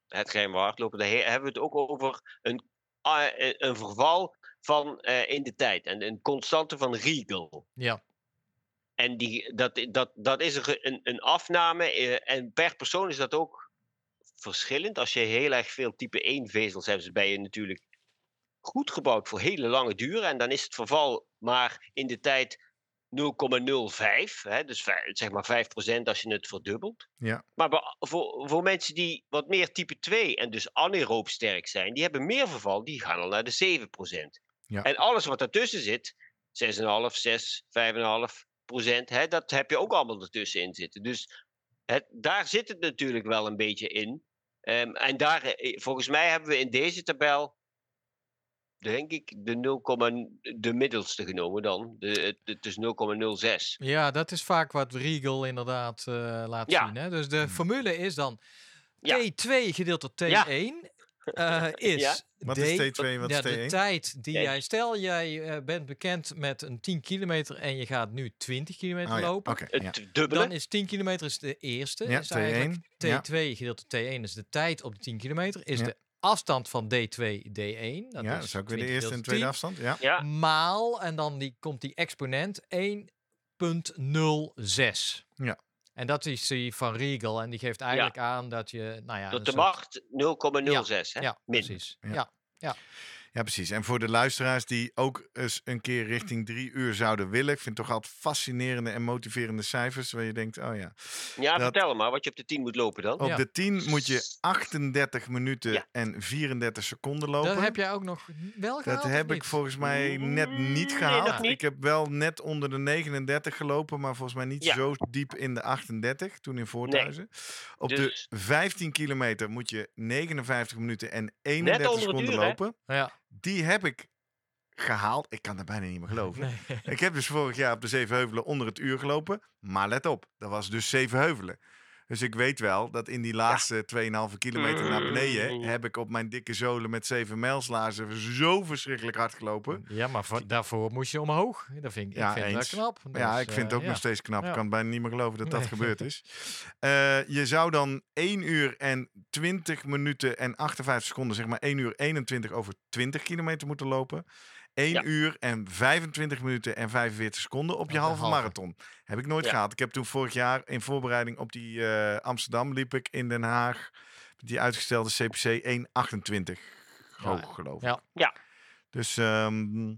Het geheime hardlopen, daar he- hebben we het ook over een, ah, een- verval van eh, in de tijd. En een constante van Riegel. Ja, En die, dat, dat, dat is een, een, afname. eh, en per persoon is dat ook verschillend. Als je heel erg veel type 1 vezels hebt, ben je natuurlijk goed gebouwd voor hele lange duren. En dan is het verval maar in de tijd 0,05. Hè, dus zeg maar 5% als je het verdubbelt. Ja. Maar voor, voor mensen die wat meer type 2 en dus anaeroop sterk zijn, die hebben meer verval, die gaan al naar de 7%. Ja. En alles wat ertussen zit, 6,5, 6, 5,5 procent, hè, dat heb je ook allemaal ertussenin zitten. Dus het, daar zit het natuurlijk wel een beetje in. Ehm, en daar, eh, volgens mij hebben we in deze tabel, denk ik, de, 0, de middelste genomen dan. De, het, het is 0,06. ja, dat is vaak wat Riegel inderdaad eh, laat Ja. zien. Hè? Dus de formule is dan Ja. T2 gedeeld door T1 Ja. eh, is Ja. Wat D, is T2 wat ja, is de T1? tijd die jij... Stel, jij eh, bent bekend met een 10 kilometer en je gaat nu 20 kilometer Oh ja, lopen. Oké, Het ja. dubbele. Dan is 10 kilometer is de eerste. Ja, is eigenlijk T1, ja. T2 gedeeld door T1 is de tijd op de 10 kilometer. Is Ja. de afstand van D2 D1. Dat ja, is dat is ook weer de 20 eerste en tweede 10, afstand. Ja. ja, Maal, en dan die, komt die exponent 1.06. Ja. En dat is die van Riegel. En die geeft eigenlijk aan dat je... Nou ja, tot een de soort- macht 0,06. hè? Ja, Min. precies. Ja. Ja. Ja, precies. En voor de luisteraars die ook eens een keer richting drie uur zouden willen. Ik vind het toch altijd fascinerende en motiverende cijfers. Waar je denkt, oh ja. Ja, Dat- vertel maar wat je op de 10 moet lopen dan. Op Ja. de 10 moet je 38 minuten Ja. en 34 seconden lopen. Dat heb jij ook nog wel gehaald? Dat heb ik volgens mij net niet gehaald. niet. Ik heb wel net onder de 39 gelopen, maar volgens mij niet Ja. zo diep in de 38 toen in Voorthuizen. Op Dus- de 15 kilometer moet je 59 minuten en 31 onder het seconden uur, hè? lopen. Ja. Die heb ik gehaald. Ik kan er bijna niet meer geloven. Nee. Ik heb dus vorig jaar op de Zevenheuvelen onder het uur gelopen. Maar let op, dat was dus Zevenheuvelen. Dus ik weet wel dat in die laatste 2,5 kilometer naar beneden Mm. heb ik op mijn dikke zolen met 7 mijlslaarzen zo verschrikkelijk hard gelopen. Ja, maar voor- daarvoor moest je omhoog. Dat vind ik, Ja, ik vind dat knap. ja, Dus, ik vind het eh, ook ja. nog steeds knap. Ik kan bijna niet meer geloven dat dat Nee. gebeurd is. Eh, je zou dan 1 uur en 20 minuten en 58 seconden, zeg maar 1 uur 21 over 20 kilometer moeten lopen. 1 Ja. uur en 25 minuten en 45 seconden op je halve halve. marathon. Heb ik nooit Ja. gehad. Ik heb toen vorig jaar in voorbereiding op die eh, Amsterdam liep ik in Den Haag. Die uitgestelde CPC 1,28 hoog geloof ik. Ja. Ja. Dus ehm,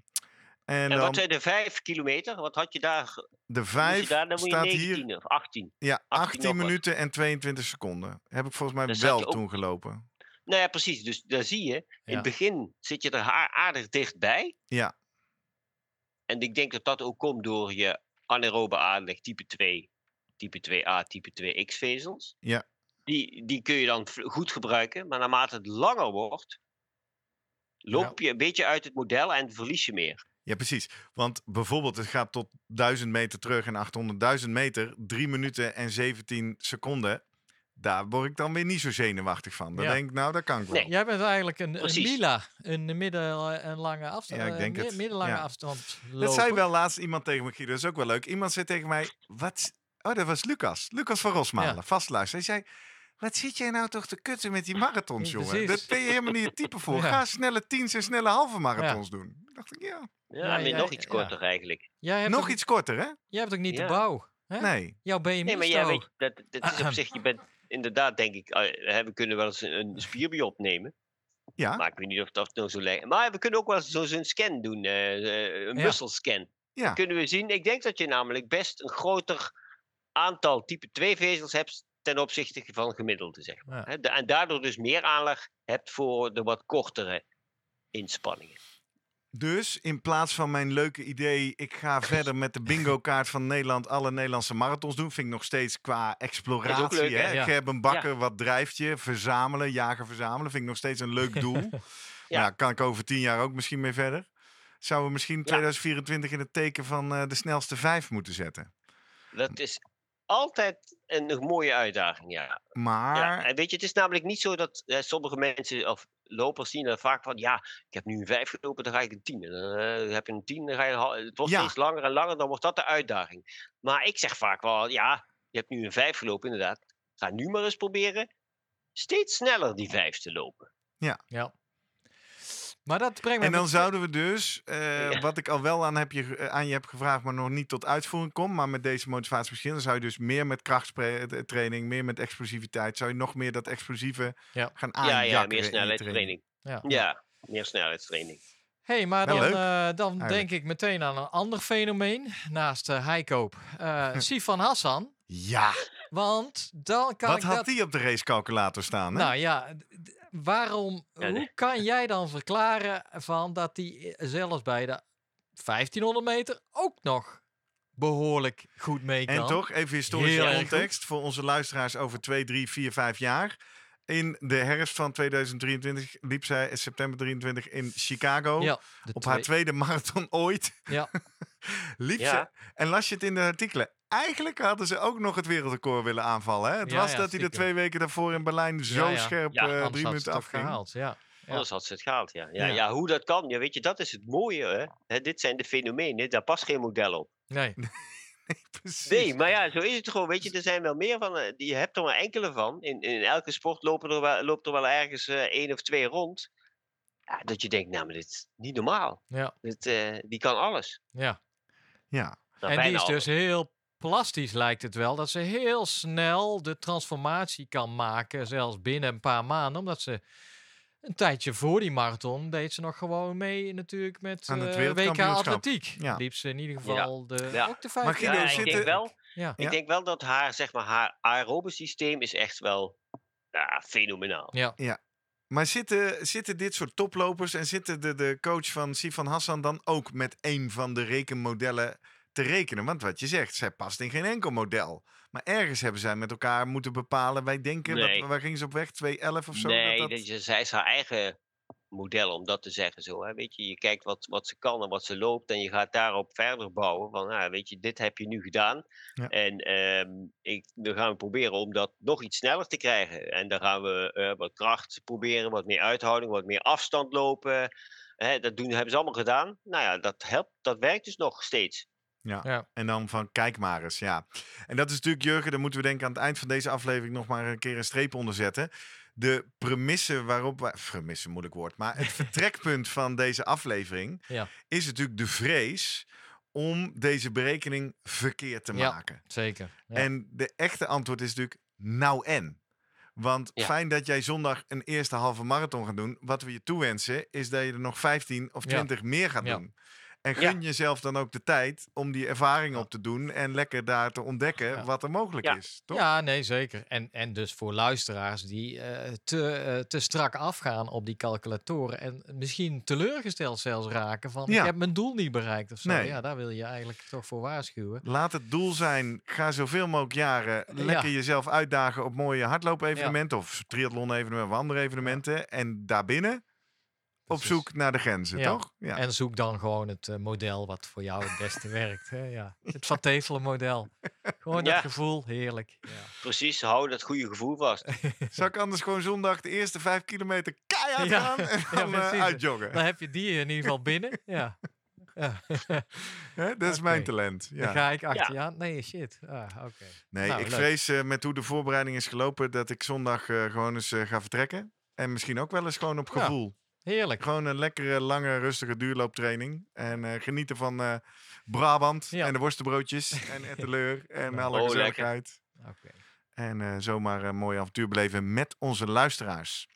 en, En wat zijn de vijf kilometer? Wat had je daar? de moest je 5 daar dan moet je staat 19 hier of 18. Ja, 18 18 nog wat. minuten en 22 seconden. Heb ik volgens mij zat wel toen gelopen. Nou ja, precies. Dus daar zie je. In het begin zit je er aardig dichtbij. Ja. En ik denk dat dat ook komt door je anaerobe aanleg type 2, type 2a, type 2x vezels. Ja. Die, die kun je dan goed gebruiken. Maar naarmate het langer wordt, loop je een beetje uit het model en verlies je meer. Ja, precies. Want bijvoorbeeld, het gaat tot 1000 meter terug en 800.000 meter, 3 minuten en 17 seconden. Daar word ik dan weer niet zo zenuwachtig van. Dan Ja. denk ik, nou, dat kan ik wel. Nee. Jij bent eigenlijk een, een. Mila, een midden- en lange afstand. Ja, ik eh, denk het. Middellange Ja. afstand Dat zei wel laatst iemand tegen me, Guido. Dat is ook wel leuk. Iemand zei tegen mij, wat... Oh, dat was Lucas. Lucas van Rosmalen, Ja. vastluister. Hij zei, wat zit jij nou toch te kutten met die marathons, jongen? precies. Dat ben je helemaal niet het type voor. Ja. Ga snelle tiens en snelle halve marathons doen. Dacht ik, ja. Ja, Ja, nee, ja, nog iets ja. korter eigenlijk. Jij hebt Nog ook, iets korter, hè? Jij hebt ook niet Ja. de bouw. Hè? Nee. Jouw BMI Nee, maar jij weet, dat, dat is op zich, je bent inderdaad, denk ik, eh, we kunnen wel eens een, een spierbiop nemen. Ja. Maar ik weet niet of dat nou zo lijkt. Maar we kunnen ook wel eens zo- zo'n scan doen, eh, eh, een Ja. Ja. Kunnen we zien, ik denk dat je namelijk best een groter aantal type 2 vezels hebt ten opzichte van gemiddelde, zeg maar. Ja. En daardoor dus meer aanleg hebt voor de wat kortere inspanningen. Dus in plaats van mijn leuke idee, ik ga verder met de bingo-kaart van Nederland alle Nederlandse marathons doen, vind ik nog steeds qua exploratie. leuk, hè? Ja. Gerben Bakker, wat drijft je? Verzamelen, jagen, verzamelen, vind ik nog steeds een leuk doel. ja. kan ik over tien jaar ook misschien mee verder. Zouden we misschien 2024 in het teken van eh, de snelste vijf moeten zetten? Dat is altijd een, mooie uitdaging, ja. Maar, Ja, en weet je, het is namelijk niet zo dat eh, sommige mensen of lopers zien er vaak van, ja, ik heb nu een vijf gelopen, dan ga ik een tien. En dan eh, heb je een tien, dan ga je een Het wordt Ja. steeds langer en langer, dan wordt dat de uitdaging. Maar ik zeg vaak wel, ja, je hebt nu een vijf gelopen, inderdaad. Ga nu maar eens proberen steeds sneller die vijf te lopen. Ja. Maar dat brengt me en dan met- zouden we dus, eh, Ja. wat ik al wel aan, heb je, ge- aan je heb gevraagd, maar nog niet tot uitvoering kom, maar met deze motivatie misschien, dan zou je dus meer met krachttraining, meer met explosiviteit, zou je nog meer dat explosieve Ja. gaan ja, aanjakkeren ja, in meer snelheidstraining. Ja. Ja, meer snelheidstraining. hey, maar dan, eh, dan denk ik meteen aan een ander fenomeen naast uh, Heikoop. Eh Sifan Hassan. Ja, Want dan kan wat ik had dat... die op de racecalculator staan? Hè? Nou ja, waarom, Ja, hoe kan jij dan verklaren van dat hij zelfs bij de 1500 meter ook nog behoorlijk goed mee kan? en toch, even historische Heel context voor onze luisteraars over 2, 3, 4, 5 jaar. In de herfst van 2023 liep zij in september 23 in Chicago. Ja, op twee- haar tweede marathon ooit. Ja. liep Ja. ze. En las je het in de artikelen. Eigenlijk hadden ze ook nog het wereldrecord willen aanvallen. Hè? Het Ja, was ja, dat hij de twee weken daarvoor in Berlijn zo Ja, ja. scherp Ja, eh, drie minuten afging. gehaald. Ja. Ja. Anders had ze het gehaald, ja. Ja, Ja. ja. hoe dat kan, ja, weet je, dat is het mooie. Hè? Hè, dit zijn de fenomenen, daar past geen model op. Nee. Precies. Nee, maar ja, zo is het gewoon. Weet je, er zijn wel meer van. eh, Je hebt er maar enkele van. In, in elke sport lopen er wel, loopt er wel ergens eh, één of twee rond. Ja, dat je denkt, nou, maar dit is niet normaal. Ja. Dit, eh, die kan alles. ja. Ja. Nou, en die is dus alles. heel plastisch, lijkt het wel. Dat ze heel snel de transformatie kan maken, zelfs binnen een paar maanden. Omdat ze een tijdje voor die marathon deed ze nog gewoon mee natuurlijk met Aan het eh, WK wereldkampioenschap. Atletiek. Ja. Liep ze in ieder geval de, Ja. ook de Maar 5 Guido, Ja, ik denk wel, Ja. Ja. ik denk wel dat haar, zeg maar, haar aerobe systeem is echt wel ja, fenomenaal. Ja. Maar zitten, zitten dit soort toplopers en zitten de, de coach van Sifan Hassan dan ook met een van de rekenmodellen te rekenen? Want wat je zegt, zij past in geen enkel model. Maar ergens hebben zij met elkaar moeten bepalen. Wij denken, Nee. wat, waar gingen ze op weg? 211 of zo? nee, dat, dat... dat... zij is haar eigen model, om dat te zeggen zo. Hè? Weet je, je kijkt wat, wat ze kan en wat ze loopt en je gaat daarop verder bouwen. Van, nou, weet je, dit heb je nu gedaan. Ja. En ehm, ik, dan gaan we proberen om dat nog iets sneller te krijgen. En dan gaan we eh, wat kracht proberen, wat meer uithouding, wat meer afstand lopen. Hè, dat doen, hebben ze allemaal gedaan. Nou ja, dat helpt, dat werkt dus nog steeds. Ja. Ja. En dan van kijk maar eens, ja. En dat is natuurlijk, Jurgen, daar moeten we denken aan het eind van deze aflevering nog maar een keer een streep onder zetten. De premisse waarop wij... Premisse, moeilijk woord. Maar het vertrekpunt van deze aflevering Ja. is natuurlijk de vrees om deze berekening verkeerd te maken. Zeker. Ja. En de echte antwoord is natuurlijk nou en. Want Ja. fijn dat jij zondag een eerste halve marathon gaat doen. Wat we je toewensen is dat je er nog 15 of Ja. 20 meer gaat Ja. doen. En Ja. gun jezelf dan ook de tijd om die ervaring op te doen en lekker daar te ontdekken Ja. wat er mogelijk Ja. is. Toch? Ja, nee, zeker. En, en dus voor luisteraars die eh, te, eh, te strak afgaan op die calculatoren en misschien teleurgesteld zelfs raken van Ja. ik heb mijn doel niet bereikt of zo. Nee. Ja, daar wil je eigenlijk toch voor waarschuwen. Laat het doel zijn, ga zoveel mogelijk jaren lekker jezelf uitdagen op mooie hardloop-evenementen of triathlon-evenementen of andere evenementen. En daarbinnen op Precies. zoek naar de grenzen, Ja. toch? Ja. En zoek dan gewoon het eh, model wat voor jou het beste werkt. Hè? Ja. Het Van Tevelen model. Gewoon Ja. dat gevoel, heerlijk. Ja. Precies, hou dat goede gevoel vast. Zou ik anders gewoon zondag de eerste vijf kilometer keihard Ja. gaan en Ja, dan eh, precies. uitjoggen? Dan heb je die in ieder geval binnen. Ja. ja. Hè, Dat is mijn talent. Dan Ja. ga ik achter je aan. Nee, shit. Ah, oké. Nee, Nou, ik leuk. vrees eh, met hoe de voorbereiding is gelopen dat ik zondag eh, gewoon eens eh, ga vertrekken. En misschien ook wel eens gewoon op Ja. Heerlijk. Gewoon een lekkere, lange, rustige duurlooptraining. En eh, genieten van eh, Brabant Ja. en de worstenbroodjes en etteleur en alle Oh, gezelligheid. En eh, zomaar een mooi avontuur beleven met onze luisteraars.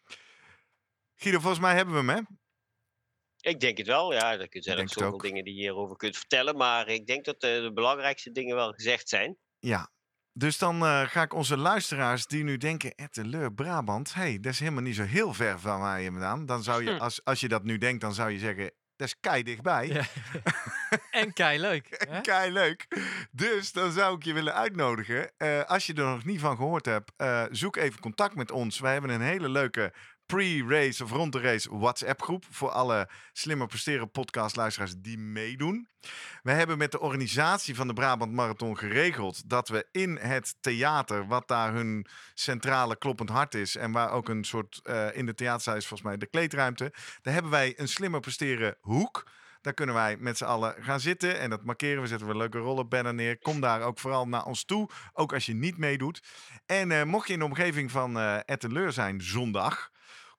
Guido, volgens mij hebben we hem, hè? Ik denk het wel, ja. Er zijn zoveel dingen die je hierover kunt vertellen. Maar ik denk dat de belangrijkste dingen wel gezegd zijn. Ja. Dus dan eh, ga ik onze luisteraars die nu denken, Etteleur, Brabant, hey, dat is helemaal niet zo heel ver van mij vandaan. Dan zou je, Hm. als, als je dat nu denkt, dan zou je zeggen, dat is kei dichtbij. Ja. en kei leuk. hè? Kei leuk. Dus dan zou ik je willen uitnodigen. eh, als je er nog niet van gehoord hebt, eh, zoek even contact met ons. Wij hebben een hele leuke pre-race of rond de race WhatsApp groep. Voor alle slimmer presteren podcast luisteraars die meedoen. We hebben met de organisatie van de Brabant Marathon geregeld dat we in het theater, wat daar hun centrale kloppend hart is. En waar ook een soort eh, in de theaterzaal is volgens mij de kleedruimte. Daar hebben wij een slimmer presteren hoek. Daar kunnen wij met z'n allen gaan zitten. En dat markeren we. Zetten we leuke rollenbanner neer. Kom daar ook vooral naar ons toe. Ook als je niet meedoet. En eh, mocht je in de omgeving van eh Etteleur zijn zondag.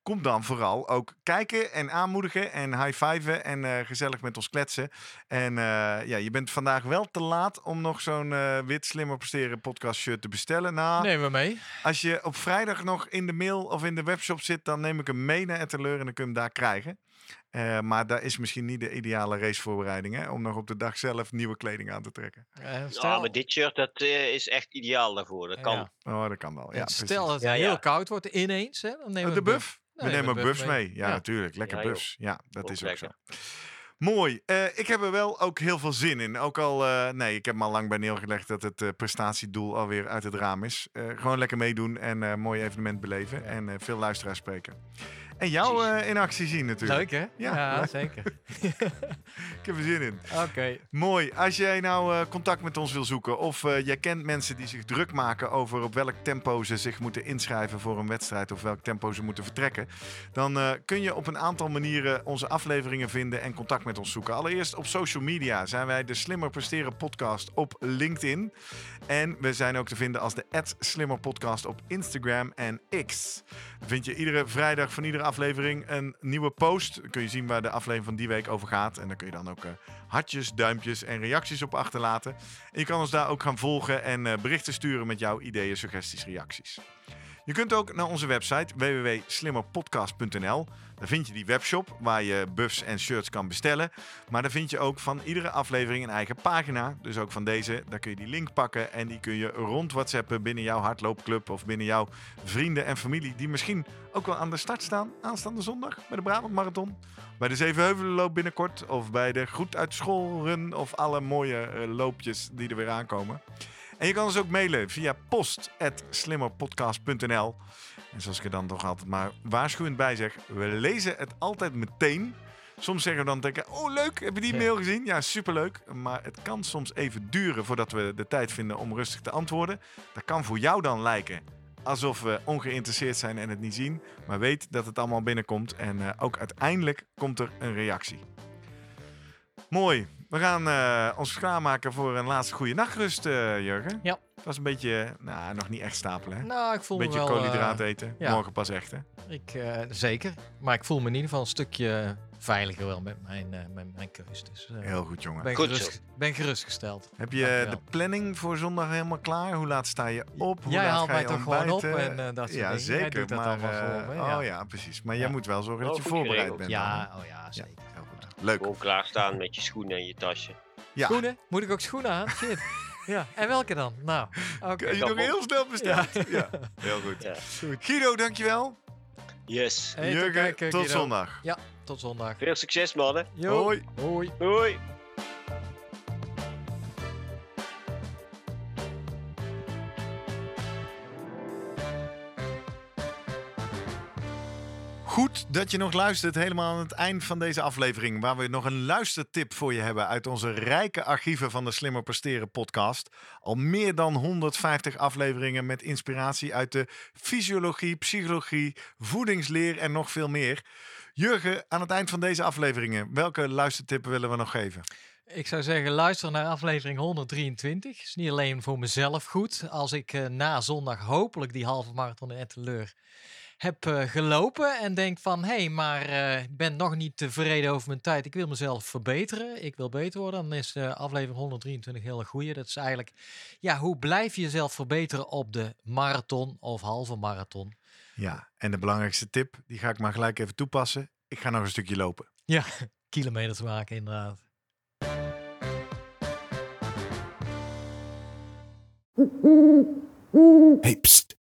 Kom dan vooral ook kijken en aanmoedigen en high-fiven en eh, gezellig met ons kletsen. En eh, ja, je bent vandaag wel te laat om nog zo'n eh, wit slimmer presteren podcast shirt te bestellen. Nou, Nemen we mee. als je op vrijdag nog in de mail of in de webshop zit, dan neem ik hem mee naar Etteleur en dan kun je hem daar krijgen. Eh, maar daar is misschien niet de ideale racevoorbereiding, hè? Om nog op de dag zelf nieuwe kleding aan te trekken. Eh, Ja, stel, maar dit shirt dat, eh, is echt ideaal daarvoor. Dat kan. Ja. Oh, dat kan wel. Ja, En stel dat het Ja, ja. heel koud wordt ineens. Hè, dan nemen we de buff? Nee, we nemen een buffs buff mee. mee. Ja, Ja. natuurlijk. Lekker Ja. Ja, dat is ook lekker. zo. Mooi. Eh, ik heb er wel ook heel veel zin in. Ook al, eh, nee, ik heb me al lang bij neergelegd dat het eh, prestatiedoel alweer uit het raam is. Eh, gewoon lekker meedoen en eh, een mooi evenement beleven. Ja. En eh, veel luisteraars spreken. En jou eh, in actie zien natuurlijk. Leuk hè? Ja. Ja, zeker. Ik heb er zin in. Oké. Mooi. Als jij nou eh, contact met ons wil zoeken of eh, jij kent mensen die zich druk maken over op welk tempo ze zich moeten inschrijven voor een wedstrijd of welk tempo ze moeten vertrekken, dan kun je op een aantal manieren onze afleveringen vinden en contact met ons zoeken. Allereerst op social media zijn wij de Slimmer Presteren podcast op LinkedIn. En we zijn ook te vinden als de Slimmer Podcast op Instagram en X. Dan vind je iedere vrijdag van iedere aflevering een nieuwe post. Dan kun je zien waar de aflevering van die week over gaat. En dan kun je dan ook eh, hartjes, duimpjes en reacties op achterlaten. En je kan ons daar ook gaan volgen en eh, berichten sturen met jouw ideeën, suggesties, reacties. Je kunt ook naar onze website www.slimmerpodcast.nl. Daar vind je die webshop waar je buffs en shirts kan bestellen. Maar daar vind je ook van iedere aflevering een eigen pagina. Dus ook van deze. Daar kun je die link pakken en die kun je rond WhatsAppen binnen jouw hardloopclub of binnen jouw vrienden en familie die misschien ook wel aan de start staan aanstaande zondag bij de Brabant Marathon. Bij de Zevenheuvelenloop binnenkort of bij de Groet uit School Run of alle mooie eh, loopjes die er weer aankomen. En je kan ons ook mailen via post.slimmerpodcast.nl. En zoals ik er dan toch altijd maar waarschuwend bij zeg, we lezen het altijd meteen. Soms zeggen we dan denken, oh leuk, heb je die mail gezien? Ja, superleuk. Maar het kan soms even duren voordat we de tijd vinden om rustig te antwoorden. Dat kan voor jou dan lijken alsof we ongeïnteresseerd zijn en het niet zien. Maar weet dat het allemaal binnenkomt en eh, ook uiteindelijk komt er een reactie. Mooi. We gaan eh, ons klaarmaken voor een laatste goede nachtrust, eh, Jurgen. Ja. Het was een beetje, nou, nog niet echt stapelen. Hè? Nou, ik voel Een beetje me wel... eh, koolhydraten eten. ja. Morgen pas echt, hè? ik, eh, zeker. Maar ik voel me in ieder geval een stukje veiliger wel met mijn, eh, met mijn keus. Dus eh, Heel goed, jongen. ben, Goed gerust, ben gerustgesteld. Heb je Dankjewel. de planning voor zondag helemaal klaar? Hoe laat sta je op? Hoe Jij laat haalt ga mij je toch gewoon op en, eh, dat soort Ja, dingen. Jij zeker. doet dat maar, allemaal eh, voor me, ja. Oh ja, precies. Maar Ja. jij moet wel zorgen dat je voorbereid geregeld. bent. dan? Ja, oh ja, zeker. Leuk. Gewoon klaarstaan met je schoenen en je tasje. Ja. Schoenen? Moet ik ook schoenen aan? Shit. ja, en welke dan? Nou, oké. Heb je nog heel snel besteld? Ja. Heel goed. Ja. Guido, dankjewel. Yes. Hey, tot kijken, zondag. Ja, tot zondag. Veel succes, mannen. Yo. Hoi. Hoi. Hoi. Dat je nog luistert helemaal aan het eind van deze aflevering. Waar we nog een luistertip voor je hebben uit onze rijke archieven van de Slimmer Presteren podcast. Al meer dan 150 afleveringen met inspiratie uit de fysiologie, psychologie, voedingsleer en nog veel meer. Jurgen, aan het eind van deze afleveringen, welke luistertip willen we nog geven? Ik zou zeggen, luister naar aflevering 123. Is niet alleen voor mezelf goed. Als ik eh, na zondag hopelijk die halve marathon in Etteleur heb eh, gelopen en denk van, hé, hey, maar eh, ik ben nog niet tevreden over mijn tijd. Ik wil mezelf verbeteren. Ik wil beter worden. Dan is eh, aflevering 123 heel erg goeie. Dat is eigenlijk, ja, hoe blijf je jezelf verbeteren op de marathon of halve marathon? Ja, en de belangrijkste tip, die ga ik maar gelijk even toepassen. Ik ga nog een stukje lopen. Ja, kilometers maken inderdaad. Hey.